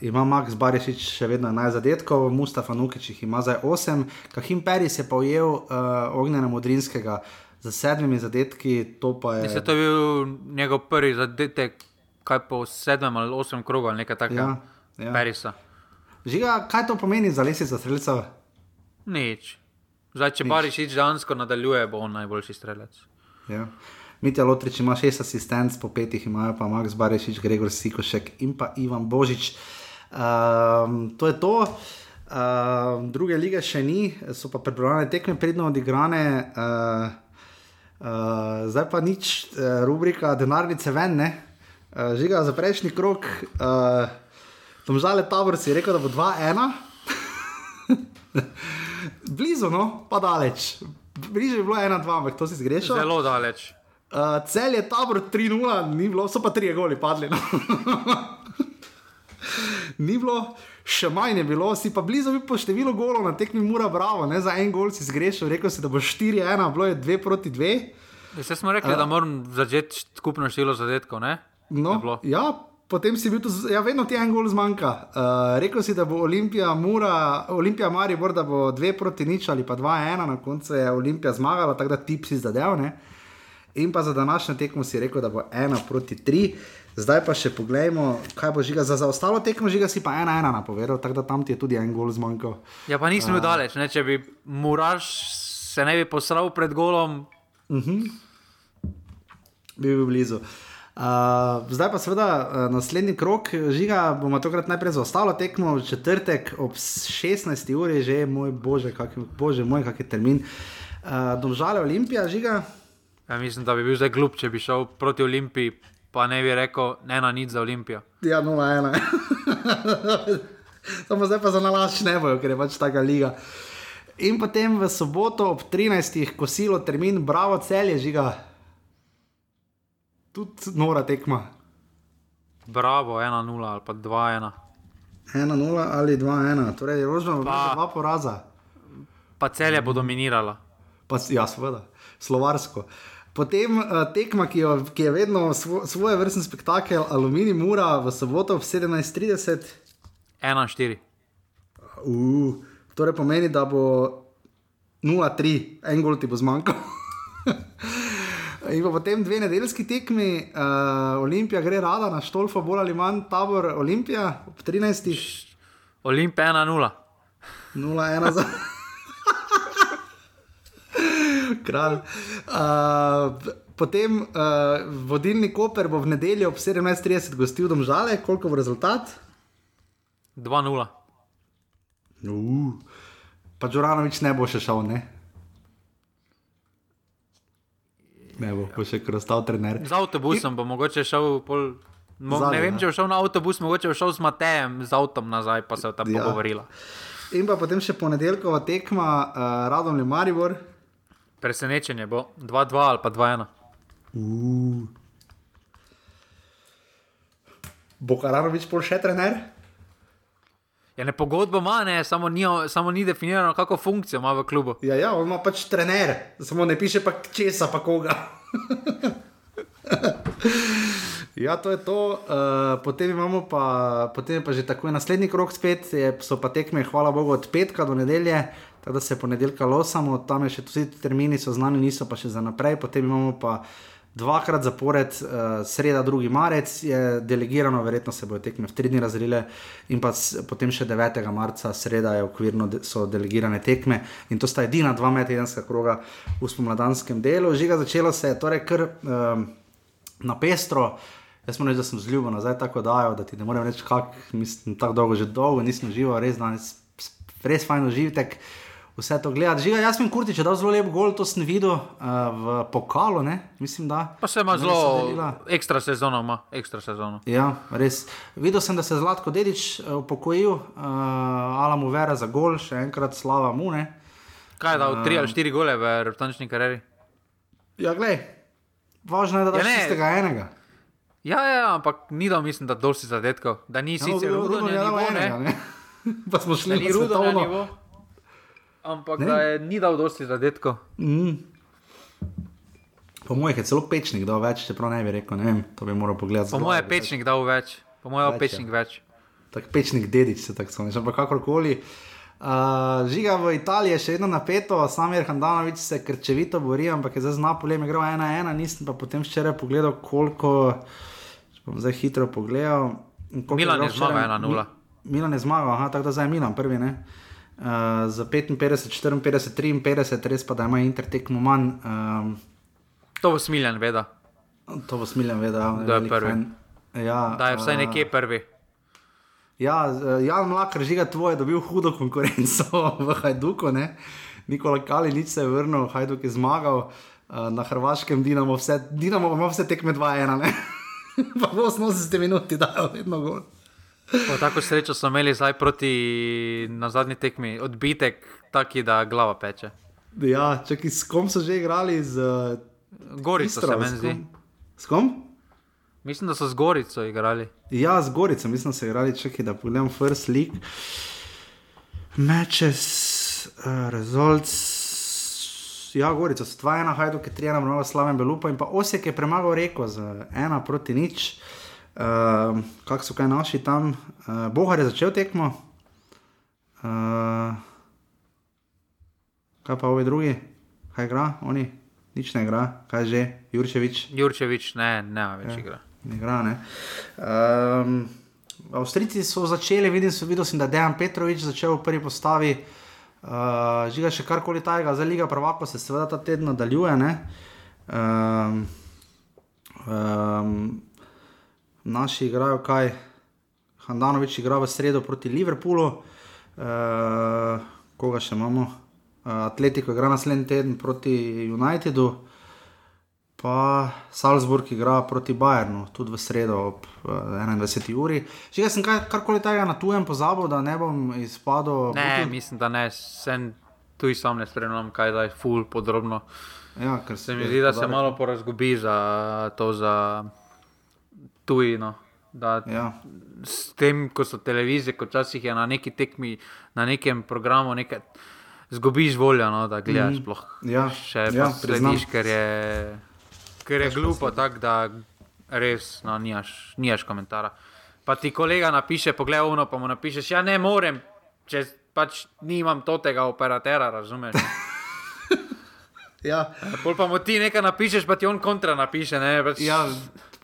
ima Max Barišič še vedno 11 zadetkov, Mustafa Nukič jih ima zdaj 8, Kahim Peris je pa ujel uh, ognjena modrinskega z sedmimi zadetki. To je... Je to bil njegov prvi zadetek, kaj po sedmem ali osmem krogu ali nekaj takega. Ja, ja. Perisa. Žiga, kaj to pomeni za lestvico streljcev? Nič. Zdaj, če Barišič dejansko nadaljuje, bo on najboljši strelec. Ja. Mitja Lotrič ima šest asistentov, po petih imajo pa Max Barešič, Gregor Sikošek in pa Ivan Božič. Um, to je to. Uh, druge lige še ni, so pa prebrane tekme predno odigrane, uh, uh, zdaj pa nič, uh, rubrika denarnice ven, ne. Uh, žiga za prejšnji krok, uh, tam žale tabor si rekel, da bo 2-1. Blizu, no, pa daleč. Bliže je bilo 1-2, ampak to si zgrešil. Zelo daleč. Uh, cel je tabor 3-0, ni bilo, so pa tri goli padli. No. ni bilo, še manj je bilo, si pa blizu bi po številu golov na tekmi mura, bravo, ne? za en gol si zgrešil, rekel si, da bo 4-1, bilo je 2 proti 2. Vse smo rekli, uh, da moram začeti skupno število zadetkov, ne? No, ja, potem si bil tu, ja, vedno ti en gol zmanjka. Uh, rekel si, da bo Olimpija, Mura, Olimpija Maribor, da bo 2 proti nič ali pa 2-1, na koncu je Olimpija zmagala, tako da tip si zadev, ne? In pa za današnjo tekmo si rekel, da bo ena proti tri. Zdaj pa še pogledajmo, kaj bo žiga za, za ostalo tekmo, žiga si pa ena ena napovedal, tako da tam ti je tudi en gol zmanjkal. Ja, pa nisem bil uh, daleč, ne? če bi Muraš se ne bi posral pred golom. Uh mhm. -huh. Bi bil blizu. Uh, zdaj pa seveda uh, naslednji krok, žiga, bomo tokrat najprej za ostalo tekmo, četrtek ob 16. uri, že moj bože, kak, bože moj, kak je termin. Uh, Domžale Olimpija, žiga. Ja, mislim, da bi bil zdaj glup, če bi šel proti Olimpiji pa ne bi rekel, ne na nič za Olimpijo. Ja, 0-1. Samo zdaj pa za nalaš ne bojo, ker je pač taka liga. In potem v soboto ob 13. kosilo termin, bravo, cel je žiga. Tudi nora tekma. Bravo, 1-0 ali pa 2-1. 1-0 ali 2-1, torej je rožno, Pa- dva poraza. Pa celje bo dominirala. Pa, ja, seveda, slovarsko. Potem uh, tekma, ki, jo, ki je vedno svo, svoje vrstni spektakel, Aluminij Mura v soboto ob 17:30. 1-4. Uh, torej pomeni, da bo 0-3, en gol ti bo zmanjkal. In pa potem dve nedeljski tekmi, uh, Olimpija gre rada na Štolfo, bolj ali manj tabor Olimpija ob 13. Olimpija 1-0. 0-1 za. Kralj. Uh, potem uh, vodilni Koper bo v nedeljo ob 17:30 gostil domžale, koliko bo rezultat? 2-0. Uh, pa Džoranovič ne bo še šel, ne? Ne bo, bo še kar ostal trener. Z avtobusom bo mogoče šel pol. Mo, Zadnji, ne vem, ja. če bo šel na avtobus, mogoče bo šel z Matejem, z avtom nazaj, pa se je tam Ja. pogovorila. In pa potem še ponedeljkova tekma, uh, Radom ali Maribor. Presenečenje bo 2-2 ali pa 2-1. Uh. Bo Karanovič pol še trener? Ja, ne pogodbo ima, ne, samo ni, samo ni definirano, kako funkcijo ima v klubu. Ja, ja, on ima pač trener, samo ne piše pa česa, pa koga. ja, to je to. Uh, potem imamo pa, potem pa že takoj naslednji krok spet, je, so pa tekme, hvala Bogu, od petka do nedelje, tako da se ponedeljka losamo, tam je še ti termini so znani, niso pa še za naprej, potem imamo pa. Dvakrat zapored, uh, sreda, 2. marec je delegirano, verjetno se bodo tekme v tri dni razdelile, in pa s, potem še 9. marca, sreda je okvirno de, so delegirane tekme, in to sta edina dva medtedenska kroga v spomladanskem delu. Žiga začelo se je torej kar um, na pestro. Jaz moram reči, da sem zljubil nazaj tako dajo, da ti ne morem reči, kako mislim, tako dolgo že dolgo nisem živel, res danes res fajn užitek. Vse to gledati. Žiga, jaz sem Kurtič, da je zelo lep gol, to sem videl uh, v pokalu, ne? mislim, da. Pa se ima Ne, zelo ekstra sezono, ima ekstra sezono. Ja, res. Videl sem, da se je Zlatko Dedič uh, upokojil, uh, Alamu Vera za gol, še enkrat slava mu. Ne? Kaj je dal, tri ali štiri gole v reprezentančni karieri? Ja, glej, važno je, da daš Ja, ne. tistega enega. Ja, ja, ampak ni dal, mislim, da dosti zadetkov, da ni Ja, sicer no, rudo na dal nivo, enega, ne, ne. pa smo šli na rudo nivo, ampak Ne. da je ni dal dosti zadetkov. Mm. Po mojih je celo pečnik dal več, čeprav ne bi rekel, ne vem, to bi moral pogledati. Po mojem je pečnik dal več, po mojem je pečnik več. Tak pečnik dedič se tako spomniš, ampak kakorkoli. Uh, žiga v Italiji je še vedno napeto, Samir Handanovič se krčevito bori, ampak je zdaj z Napolijem igral 1-1, nisem pa potem včeraj pogledal, koliko, če bom zdaj hitro pogledal. Milan igral je zmagal včeraj. 1:0. Mi- Milan je zmagal, aha, tako da zdaj je Milan prvi, ne. Uh, za 55, 54, 53, res pa da ima Inter tekmo manj. Um, To bo smiljen, veda, to bo smiljen vedel, Da je prvi. Ja, da je vsaj eh, nekje prvi. Ja, Jan Mlak, žiga tvoj, je dobil hudo konkurenco v Hajduku. Ne? Nikola Kalinič se je vrnil, Hajduk je zmagal, eh, na Hrvaškem Dinamo, vse, Dinamo ima vse tekme 2-1, ne? pa v 80 minuti dajo vedno gol. Po tako srečo smo imeli zdaj proti na zadnji tekmi odbitek, taki da glava peče. Ja, čakaj, s kom so že igrali? Z Gorico Istro, se meni zdi. S kom? Mislim, da so z Gorico igrali. Ja, z Gorico, mislim, da so igrali, čakaj, da pogledam First League. Matches, uh, results. Ja, Gorico, so 2-1, Hajduk je 3-1, mnogo slaven Belupa in pa Osek je premagal Reko z 1 proti nič. Uh, Kak so kaj naši tam? Uh, Bohar je začel tekmo. Uh, kaj pa ovi drugi? Kaj igra? Oni? Nič ne igra, kaj že? Jurčevič. Jurčevič ne, ne več Ja. igra. Ne igra, ne. Um, Avstrijci so začeli, vidim, so, videl sem, da je Dejan Petrovič začel v prvi postavi. Uh, žiga še karkoli tajega, zdaj Liga Prvako se seveda ta teden nadaljuje. ne. Um, um, naši igrajo kaj, Handanovič igra v sredo proti Liverpoolu, uh, koga še imamo. Uh, Atletiko igra naslednji teden proti Unitedu, pa Salzburg igra proti Bayernu, tudi v sredo ob uh, 21. uri. Že jaz sem kar, karkoli tega na tujem pozabil, da ne bom izpadel. Ne, Butu- mislim, da ne, sem tu in sam ne spremljam, kaj zdaj ful podrobno. ja, Se mi zdi, da se malo porazgubi za to, za tujino. Da Ja. s tem, ko so televizije, ko včasih je na neki tekmi, na nekem programu, nekaj, zgubiš voljo, no, da gledaš. Mm. Ja, Še ja, slediš, ker je, ker je glupo, tako da res no, nimaš, nimaš komentara. Pa ti kolega napiše, poglej, uno, pa mu napišeš, ja ne morem, če pač nimam totega operatera, razumeš. Ja, Pol pa mu ti nekaj napišeš, pa ti on kontra napiše. Ne, pač, ja,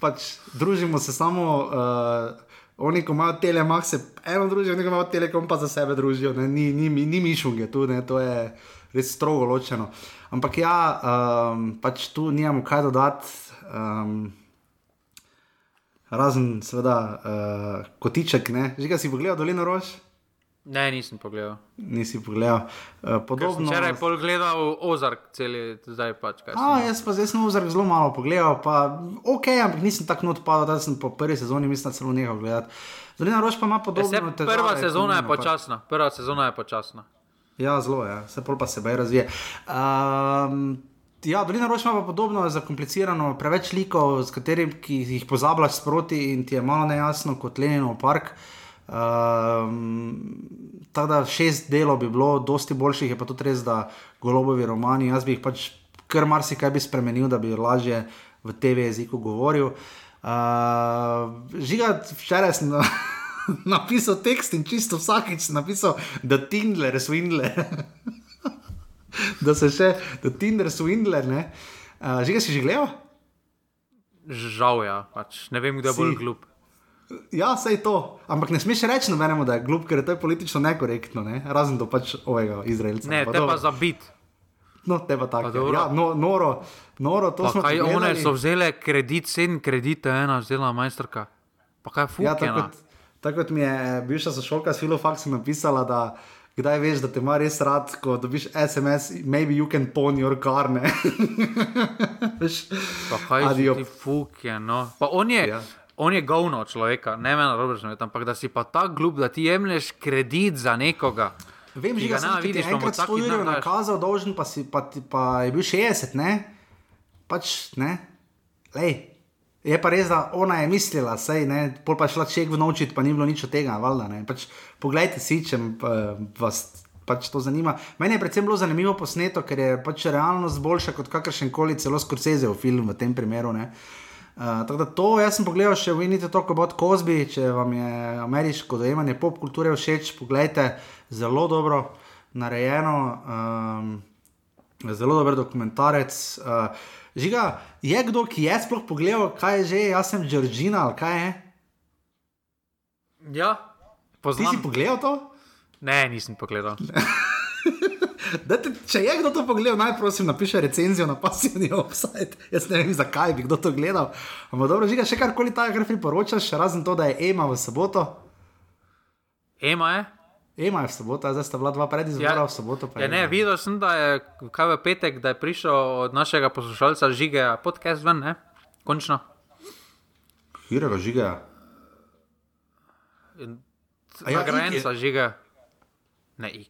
pač družimo se samo. Uh, Oni, ko imajo telemax, se eno družijo, oni, ko imajo telekom, pa za sebe družijo. Ne? Ni, ni, ni, ni mišunge tu, ne? to je res strogo ločeno. Ampak ja, um, pač tu nimamo kaj dodati. Um, razen, seveda, uh, kotiček, ne? že ga si pogledal, dolino rož, Ne, nisem pogledal. nisi pogledal. Uh, podobno. Včeraj pol gledal Ozark, celi, zdaj pač kaj. A, jaz pa zdaj sem vzrok zelo malo pogledal, pa ok, ampak nisem tako not padal, da sem po prvi sezoni mislim, celo nehal gledati. Dolina rož pa ima Ja, podobno. se, težave, prva sezona je počasna, prva sezona je počasna. Ja, zelo je, se pol pa sebe razvije. Um, ja, Dolina rož ima pa podobno zakomplicirano, preveč likov, s katerimi jih pozabljaš sproti in ti je malo nejasno kot Leninov park. Um, tako da šest delov bi bilo, dosti boljših je pa tudi res, da golobovi romani, jaz bi jih pač kar marsikaj bi spremenil, da bi lažje v TV jeziku govoril. Uh, žiga, včeraj sem na, napisal tekst in čisto vsakič sem napisal, da Tindler, Swindler. da se še, da Tinder, Swindler. ne. Uh, žiga si že gledal? Žal ja, pač ne vem, kdo je bolj glup. Ja, sej to. Ampak ne smeš reči nobenemu, da je glup, ker je to politično nekorektno, ne? razen do pač ovega Izraelca. Ne, Pa te dobro. pa za bit. No, te pa tako. Ja, no, noro, noro, to Pa smo kaj one so vzele kredit, sedem kreditov, ena vzela majstrka. Pa kaj Ja, fukena. tako, kot, tako kot mi je bivša sošolka s Filofaksom napisala, da kdaj veš, da te ima res rad, ko dobiš SMS, maybe you can pawn your car. Veš, Pa kaj Adijo. si ti fuke, no. Pa on je, Ja. On je govno človeka, ne me narobe razumeti, ampak da si pa tako glup, da ti jemliš kredit za nekoga. Vem, že ga ne ti vidiš, pa mu enkrat vsak 100 dan jurjev daš. nakazal, dolžen pa, si, pa, ti- pa je bil 60, ne? Pač, ne? Lej. Je pa res, da ona je mislila, sej, ne, pol pa je šla ček vnovčiti, pa ni bilo nič od tega, valjda, ne. Pač, poglejte si, če uh, vas pač to zanima. Meni je predvsem bilo zanimivo posneto, ker je pač realnost boljša kot kakršen koli celo Scorseseov film v tem primeru, ne. Uh, tako da to jaz sem pogledal še v Inite Talk about Cosby, če vam je ameriško dojemanje pop kulture všeč, pogledajte, zelo dobro narejeno, um, zelo dober dokumentarec. Uh, žiga, je kdo, ki je sploh pogledal, kaj je že, jaz sem Georgina ali kaj je? Ja, Ti poznam. si pogledal to? Ne, nisem pogledal. Dajte, če je kdo to pogledal, naj prosim napiše recenzijo na pasivni offside. Jaz ne vem, zakaj bi kdo to gledal. Ampak dobro, žiga, še karkoli takega, kar priporočaš, razen to, da je Ema v soboto. Ema je? Ema je v soboto, zdaj sta bila dva predizbora Ja. v soboto. pa Ja, ne, videl sem, da je kaj v petek, da je prišel od našega poslušalca Žige podcast ven, ne? Končno. Hirega žiga. A ja, Nagrajenca Žige. Ne, ik.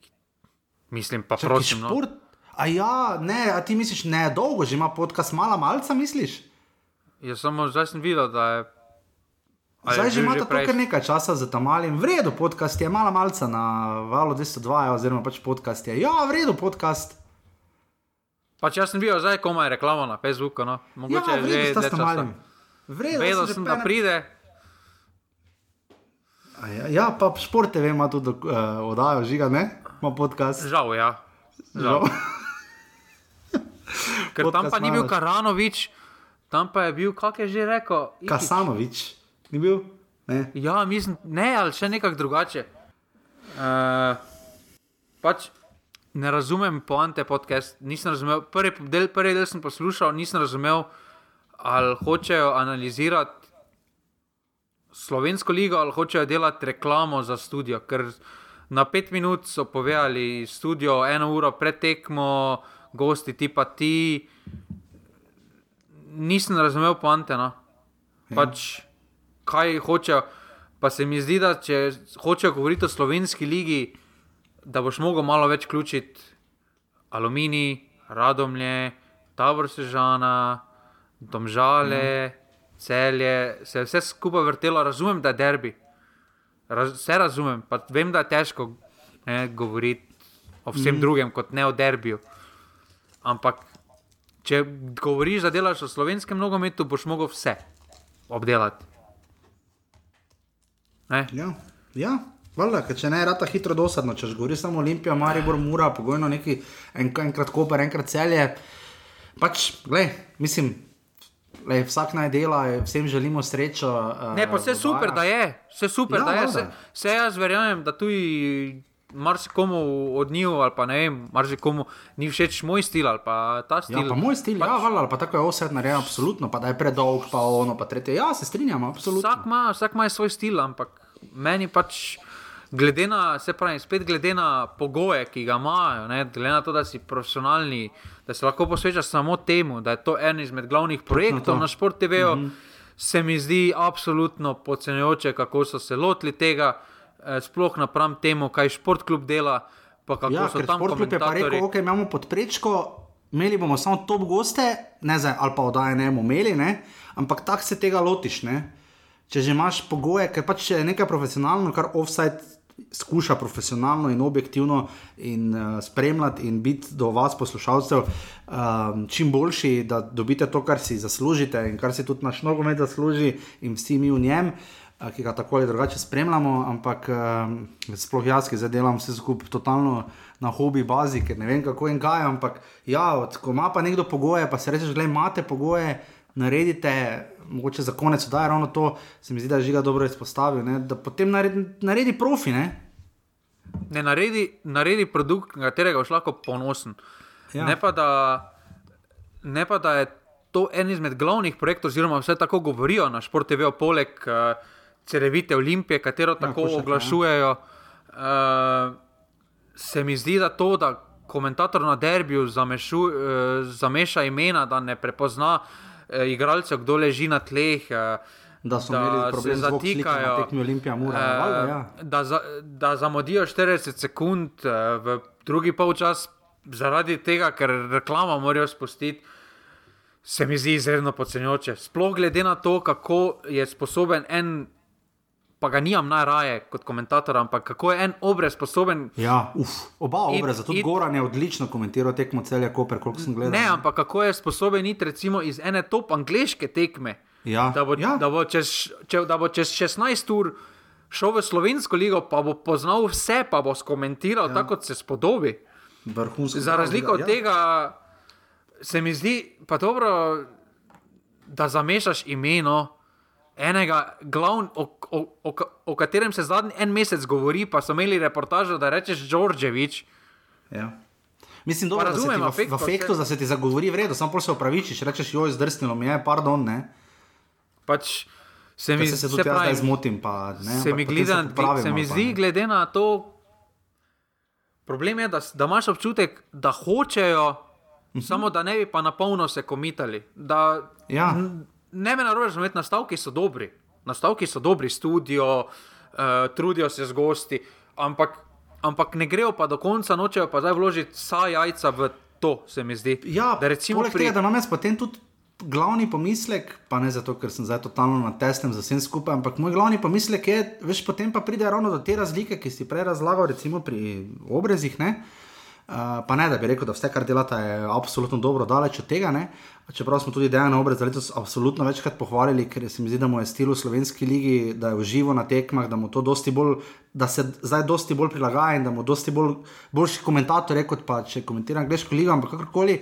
Mislim pa, Čakaj, prosim. No. šport. A ja, ne, a ti misliš, ne, dolgo že ima podcast, mala malca, misliš? Jaz samo zdaj sem videl, da je. Zdaj je že bil imate to prej- kar nekaj časa za tam malim. V redu podcast je, mala malca na valu 202, ja, oziroma pač podcast je. Ja, v redu podcast. Pač jaz sem videl zdaj komaj reklamo na Facebooku, no. Ja, Mogoče v je redu že časa. malim. V redu, Vedel sem, že da pene- pride. A Ja, ja, pa šport TV ima tudi uh, oddajo, žiga, ne? Ima podcast. Žal, ja. Žal. Ker tam Podcast pa ni bil. Karanovič, tam pa je bil, kak je že rekel? Kasanovič, ni bil? Ne. Ja, mislim, ne, ali še nekako drugače. Uh, pač ne razumem poante podcast, nisem razumel. Prvi del, prvi del sem poslušal, nisem razumel, ali hočejo analizirati slovensko ligo, ali hočejo delati reklamo za studio. Ker na pet minut so povedali studio, eno uro pred tekmo, gosti ti pa ti. nisem razumel poante. No. Ja. Pač, kaj hočejo. Pa se mi zdi, da če hočejo govoriti o slovenski ligi, da boš mogel malo več vključiti aluminij, radomlje, tabor sežana, domžale, celje, se je vse skupaj vrtelo. Razumem, da je derbi. Raz, vse razumem, pa vem, da je težko ne, govoriti o vsem mm. drugem, kot ne o derbiju. Ampak, če govoriš, da delaš v slovenskem nogometu, boš mogel vse obdelati. Ne? Ja, ja. Valjda, če ne, rata hitro dosadno. Če govoriš samo Olimpija, Maribor, Mura, pogojno neki en, enkrat Koper, enkrat celje. Pač, gled, mislim. Lej, vsak naj dela, vsem želimo srečo. Uh, Ne, pa vse super, da je, vse super, Ja, ja, da je. Vse, vse jaz verjamem, da tudi marsikomu od njih, ali pa ne vem, marsikomu ni všeč moj stil ali pa ta stil. Ja, pa moj stil, pač, ja, valjda, ali pa tako je vse narejen, absolutno, pa da je predolg, pa ono, pa tretje. Ja, se strinjam, absolutno. Vsak ima, vsak ima svoj stil, ampak meni pač, glede na, se pravi, spet glede na pogoje, ki ga imajo, ne, glede na to, da si profesionalni, da se lahko posvečaš samo temu, da je to en izmed glavnih projektov na Sport TV-ju, mm -hmm. se mi zdi absolutno podcenjujoče, kako so se lotili tega, eh, sploh napram temu, kaj šport klub dela. Pa kako Ja, so ker tam Sportklub je pa komentatorji. rekel, ok, imamo podprečko, imeli bomo samo top goste, ne zdaj, ali pa oddaje ne bomo imeli, ne? ampak tako se tega lotiš. Ne? Če že imaš pogoje, ker pač je nekaj profesionalno, kar offside skuša profesionalno in objektivno in uh, spremljati in biti do vas, poslušalcev, um, čim boljši, da dobite to, kar si zaslužite in kar si tudi naš nogomet zasluži in vsi mi v njem. eh, Ki ga tako ali drugače spremljamo, ampak um, sploh jaz, ki zdaj delam vse skupaj totalno na hobi bazi, ker ne vem kako in kaj. Ampak ja, od, ko ima pa nekdo pogoje, pa se reče, da imate pogoje, naredite, mogoče za konec, da je ravno to, se mi zdi, da je žiga dobro izpostavil, ne, da potem naredi, naredi profi. Ne? ne naredi, naredi produkt, na katerega boš lahko ponosen. Ja. Ja. Ne, pa da, ne pa da je to en izmed glavnih projektov, oziroma vse tako govorijo na Sport TV, poleg uh, Cerevite Olimpije, katero tako Košarka, ja. oglašujejo. Uh, se mi zdi, da to, da komentator na derbiju zamešu, uh, zameša imena, da ne prepozna uh, igralcev, kdo leži na tleh. Uh, Da so Da imeli problem z zatikajo. tekmi Olimpija Mura. Eh, valjda, ja. da, za, da zamudijo 40 sekund eh, v drugi polčas, zaradi tega, ker reklama morajo spustiti, se mi zdi izredno podcenjujoče. Sploh glede na to, kako je sposoben en, pa ga nimam najraje kot komentator, ampak kako je en obrez sposoben. Ja, uf, oba obraza, tudi Goran je odlično komentiral tekmo celja Koper, koliko sem gledal. Ne, ampak kako je sposoben iti recimo iz ene top angliške tekme. Ja, Da bo, ja. da, bo čez, če, da bo čez 16 ur šel v slovensko ligo, pa bo poznal vse, pa bo skomentiral ja. tako, kot se spodobi. Vrhunsko. Za razliko od ja. tega, se mi zdi pa dobro, da zamešaš imeno enega, glavn, o, o, o, o katerem se zadnji en mesec govori, pa so imeli reportažo, da rečeš Đorđević. Ja. Mislim, dobro, Pa da se ti razumem, v, v afektu, da se ti zagovori v redu, samo se opravičiš, rečeš, joj, zdrsnilo mi je, pardon, ne. Pač se mi Ker se, se tudi jaz pravim, zdaj zmotim, pa ne. se mi, potem gleda, popravim se mi zdi, ne. glede na to, problem je, da, da imaš občutek, da hočejo, -huh. samo da ne bi pa na polno se komitali. Da, Ja. Ne me narobe razumeti, nastavki so dobri, nastavki so dobri, studio, uh, trudijo se z gosti, ampak, ampak ne grejo pa do konca, nočejo pa zdaj vložiti vsa jajca v to, se mi zdi. Ja, da recimo poleg pri, tega, da imam jaz potem tudi glavni pomislek, pa ne zato, ker sem zdaj totalno na tesnem za vsem skupaj, ampak moj glavni pomislek je, veš, potem pa pride ravno do te razlike, ki si prej razlagal, recimo pri obrezih. Ne? Uh, pa ne, da bi rekel, da vse, kar delata, je absolutno dobro, daleč od tega. Ne? Čeprav smo tudi Dejana Obrez letos absolutno večkrat pohvalili, ker se mi zdi, da mu je stil v slovenski ligi, da je uživo na tekmah, da mu to dosti bolj, da se zdaj dosti bolj prilagaja in da mu dosti bolj, boljši komentator je kot pa če komentira angliško ligo, ampak kakorkoli.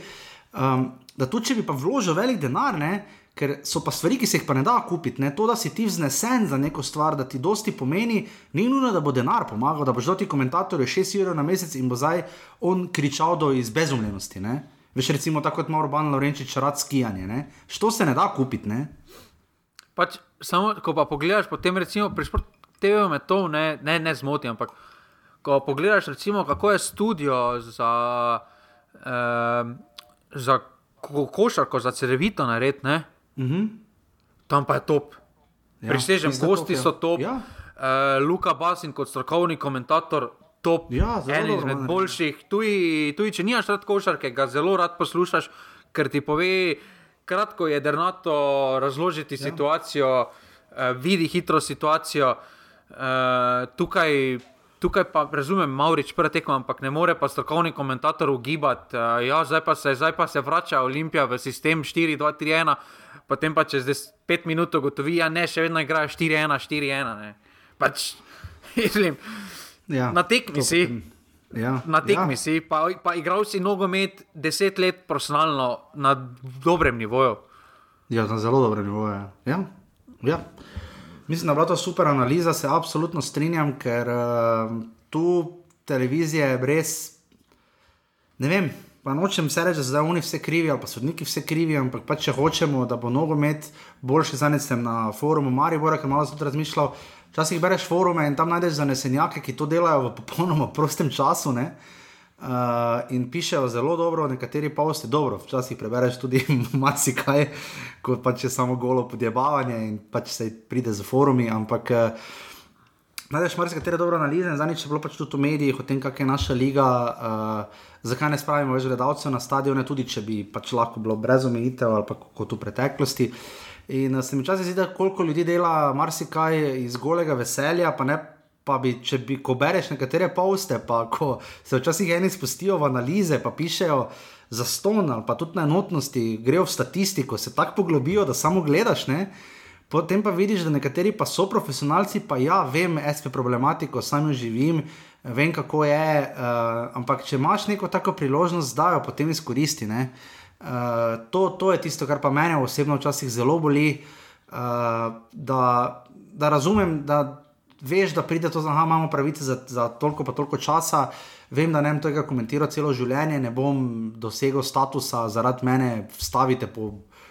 Um, da tudi če bi pa vložil velik denar, ne, ker so pa stvari, ki se jih pa ne da kupiti, ne, to, da si ti vznesen za neko stvar, da ti dosti pomeni, ni nujno, da bo denar pomagal, da boš dal ti komentatorju 6 ur na mesec in bo zdaj on kričal do izbezumljenosti. Ne. Veš, recimo tako kot ima Urban Lorenčič rad skijanje. Ne. Što se ne da kupiti, ne? Pač, samo, ko pa pogledaš, potem recimo pri športu TV me to ne, ne, ne zmoti, ampak ko pogledaš, recimo, kako je studio za, um, za ko, košarko za cerevito narediti, uh -huh. tam pa je top. Ja, Prisežem, gosti top, so top. Ja. Uh, Luka Basin kot strokovni komentator. Top, ja, en izmed boljših. Tudi, tudi če nimaš rad košarke, ga zelo rad poslušaš, ker ti pove, kratko je dernato razložiti ja. situacijo, uh, vidi hitro situacijo. Uh, tukaj Tukaj pa razumem, Maurič prvi tekmo, ampak ne more pa strokovni komentator ugibati. Uh, ja, zdaj pa, se, zdaj pa se vrača Olimpija v sistem 4-2-3-1, potem pa čez 5 minut ugotovi, da ja, ne, še vedno igrajo 4-1, 4-1. Pač, mislim, ja, na tekmi si. Ja, na tekmi ja. si, pa, pa igral si nogomet 10 let profesionalno na dobrem nivoju. Ja, na zelo dobrem nivoju. Ja. Ja. Mislim, da je bila to super analiza, se absolutno strinjam, ker uh, tu televizija je brez. Ne vem, pa nočem se reči, da zdaj oni vse krivijo, ali pa sodniki vse krivijo, ampak pa če hočemo, da bo nogomet boljši, zdaj sem na forumu Maribora, ki malo sem razmišljal. Včasih bereš forume in tam najdeš zanesenjake, ki to delajo v popolnoma prostem času. Ne? Uh, in pišejo zelo dobro, nekateri pa vse dobro, včasih prebereš tudi marsikaj, kot pa če samo golo podjebavanje in pač se pride za forumi. Ampak uh, najdeš marsikatere dobre analize, zadnjič je bilo pač tudi v medijih o tem, kakšna je naša liga, uh, zakaj ne spravimo več gledalcev na stadione, tudi če bi pač lahko bilo brez omejitev ali kot v preteklosti. In uh, se mi včasih zdi, da koliko ljudi dela marsikaj iz golega veselja, pa ne pa bi, če bi, ko bereš nekatere poste, pa ko se včasih eni spustijo v analize, pa pišejo za ston ali pa tudi na enotnosti, grejo v statistiko, se tako poglobijo, da samo gledaš. Ne? Potem pa vidiš, da nekateri pa so profesionalci, pa ja, vem, SP problematiko, sam jo živim, vem kako je. Uh, ampak če imaš neko tako priložnost, da jo potem izkoristi. Uh, to, to je tisto, kar pa mene osebno včasih zelo boli. Uh, da, da razumem, da veš, da pride to, da imamo pravice za, za toliko pa toliko časa. Vem, da ne bom tega komentiral celo življenje, ne bom dosegel statusa zaradi mene, stavite po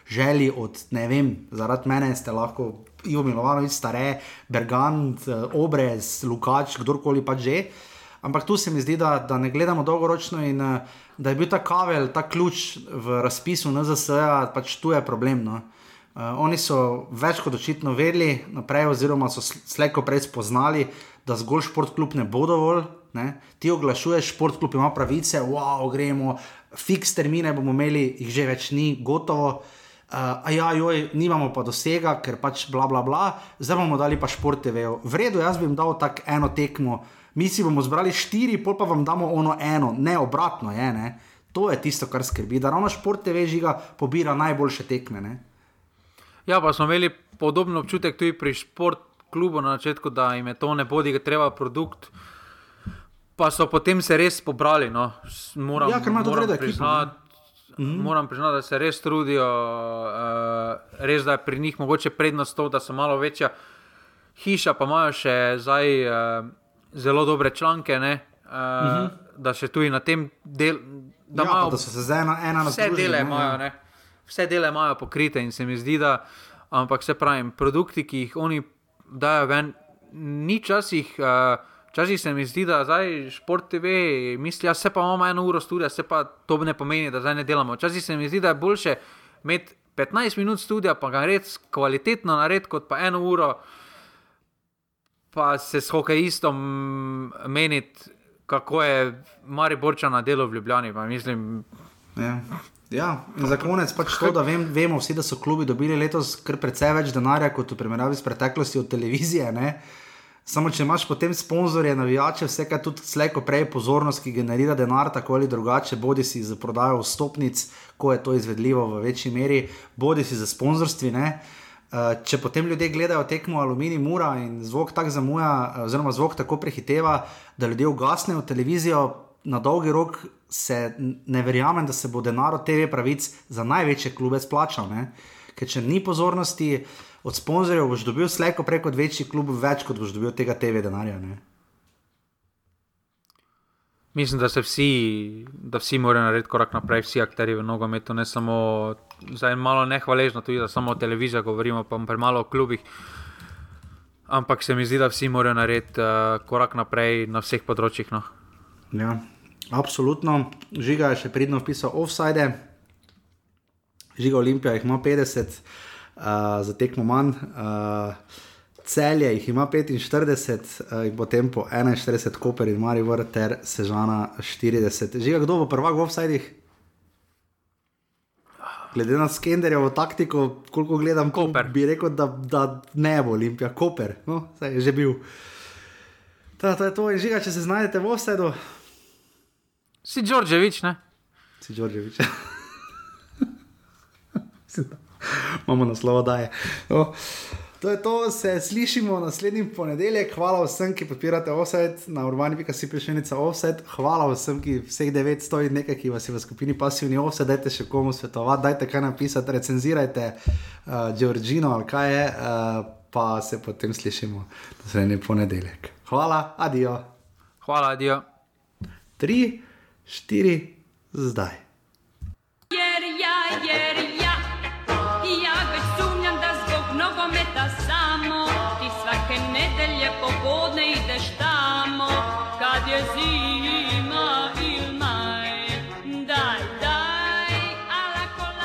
želji od ne vem, zaradi mene ste lahko Ivo Milovanovič, stare, Bergant, Obrez, Lukač, kdorkoli pa že. Ampak tu se mi zdi, da, da ne gledamo dolgoročno in da je bil ta kavel, ta ključ v razpisu NZS, pač tu je problem. No. Uh, oni so več kot očitno vedeli naprej, oziroma so slejko prej spoznali, da zgolj športklub ne bo dovolj. Ne? Ti oglašuješ, športklub ima pravice, wow, gremo, fiks termine bomo imeli, jih že več ni, gotovo. Uh, a ja, joj, nimamo pa dosega, ker pač bla bla bla, zdaj bomo dali pa športe vejo. V redu, jaz bi jim dal tako eno tekmo, mi si bomo zbrali štiri, pol pa vam damo ono eno, ne obratno je. Ne? To je tisto, kar skrbi, da ravno športe vežiga pobira najboljše tekme. Ne? Ja, pa smo imeli podoben občutek tudi pri športklubu na začetku, da jim je to ne bodi, da treba produkt. Pa so potem se res pobrali. No. Moram, ja, ker ima to vredno, priznati. Mhm. Moram priznati, da se res trudijo, uh, res da je pri njih mogoče prednost to, da so malo večja hiša, pa imajo še zdaj uh, zelo dobre članke, uh, mhm. da še tudi na tem delu. Da, ja, da so se zdaj ena, ena na vse dele ja. imajo. Ne vse dele imajo pokrite in se mi zdi, da, ampak se pravi, produkti, ki jih oni dajo ven, ni časih. Uh, Včasih se mi zdi, da zdaj šport TV misli, da se pa imamo eno uro studia, se pa to ne pomeni, da zdaj ne delamo. Včasih se mi zdi, da je boljše imeti 15 minut studia, pa ga narediti kvalitetno, narediti kot pa eno uro, pa se s hokejistom meniti, kako je Mariborča na delu v Ljubljani. Mislim, ja. Ja, za konec pač to, da vem, vemo vsi, da so klubi dobili letos kar precej več denarja kot v primerjavi s preteklostjo od televizije. Ne? Samo če imaš potem sponzorje, navijače, vse kaj tudi slejko prej pozornost, ki generira denar tako ali drugače, bodi si za prodajo vstopnic, ko je to izvedljivo v večji meri, bodi si za sponzorstvi. Ne? Eh, če potem ljudje gledajo tekmo Alumini Mura in zvok tako zamuja, eh, oziroma zvok tako prehiteva, da ljudje ugasnejo televizijo, na dolgi rok se ne verjamem, da se bo denar od TV pravic za največje klube splačal. Ne? Ker če ni pozornosti od sponzorjev, boš dobil slejko preko večjih klubov več, kot boš dobil tega TV denarja. Ne? Mislim, da se vsi, da vsi morajo narediti korak naprej, vsi akteri v nogometu, ne samo zdaj malo nehvaležno, tudi da samo o televiziji govorimo, pa premalo o klubih. Ampak se mi zdi, da vsi morajo narediti uh, korak naprej na vseh področjih. No. Ja, absolutno. Žiga je še pridno pisal offside. Žiga Olimpija jih ima 50, uh, za tekmo manj. Uh, Celje jih ima 45, uh, in potem po 41, Koper in Marivor ter Sežana 40. Žiga, kdo bo prvak v offsajdih? Glede na skenderjevo taktiko, koliko gledam, Koper. bi rekel, da, da ne bo Olimpija, Koper, no, saj je že bil. Ta, to je to, in žiga, če se znajdete v offsajdu, Si Đorđević, ne? si Đorđevič. Imamo naslov, da je. No. To je to, se slišimo naslednji ponedeljek. Hvala vsem, ki podpirate offset na urbani.si prišljenica offset. Hvala vsem, ki vseh 900 in nekaj, ki vas je v skupini pasivni offset, dajte še komu svetovati, dajte kaj napisati, recenzirajte uh, Georgino ali kaj je, uh, pa se potem slišimo naslednji ponedeljek. Hvala, adijo. Hvala, Dio. Tri, štiri, zdaj. Jer ja, jer ja, ja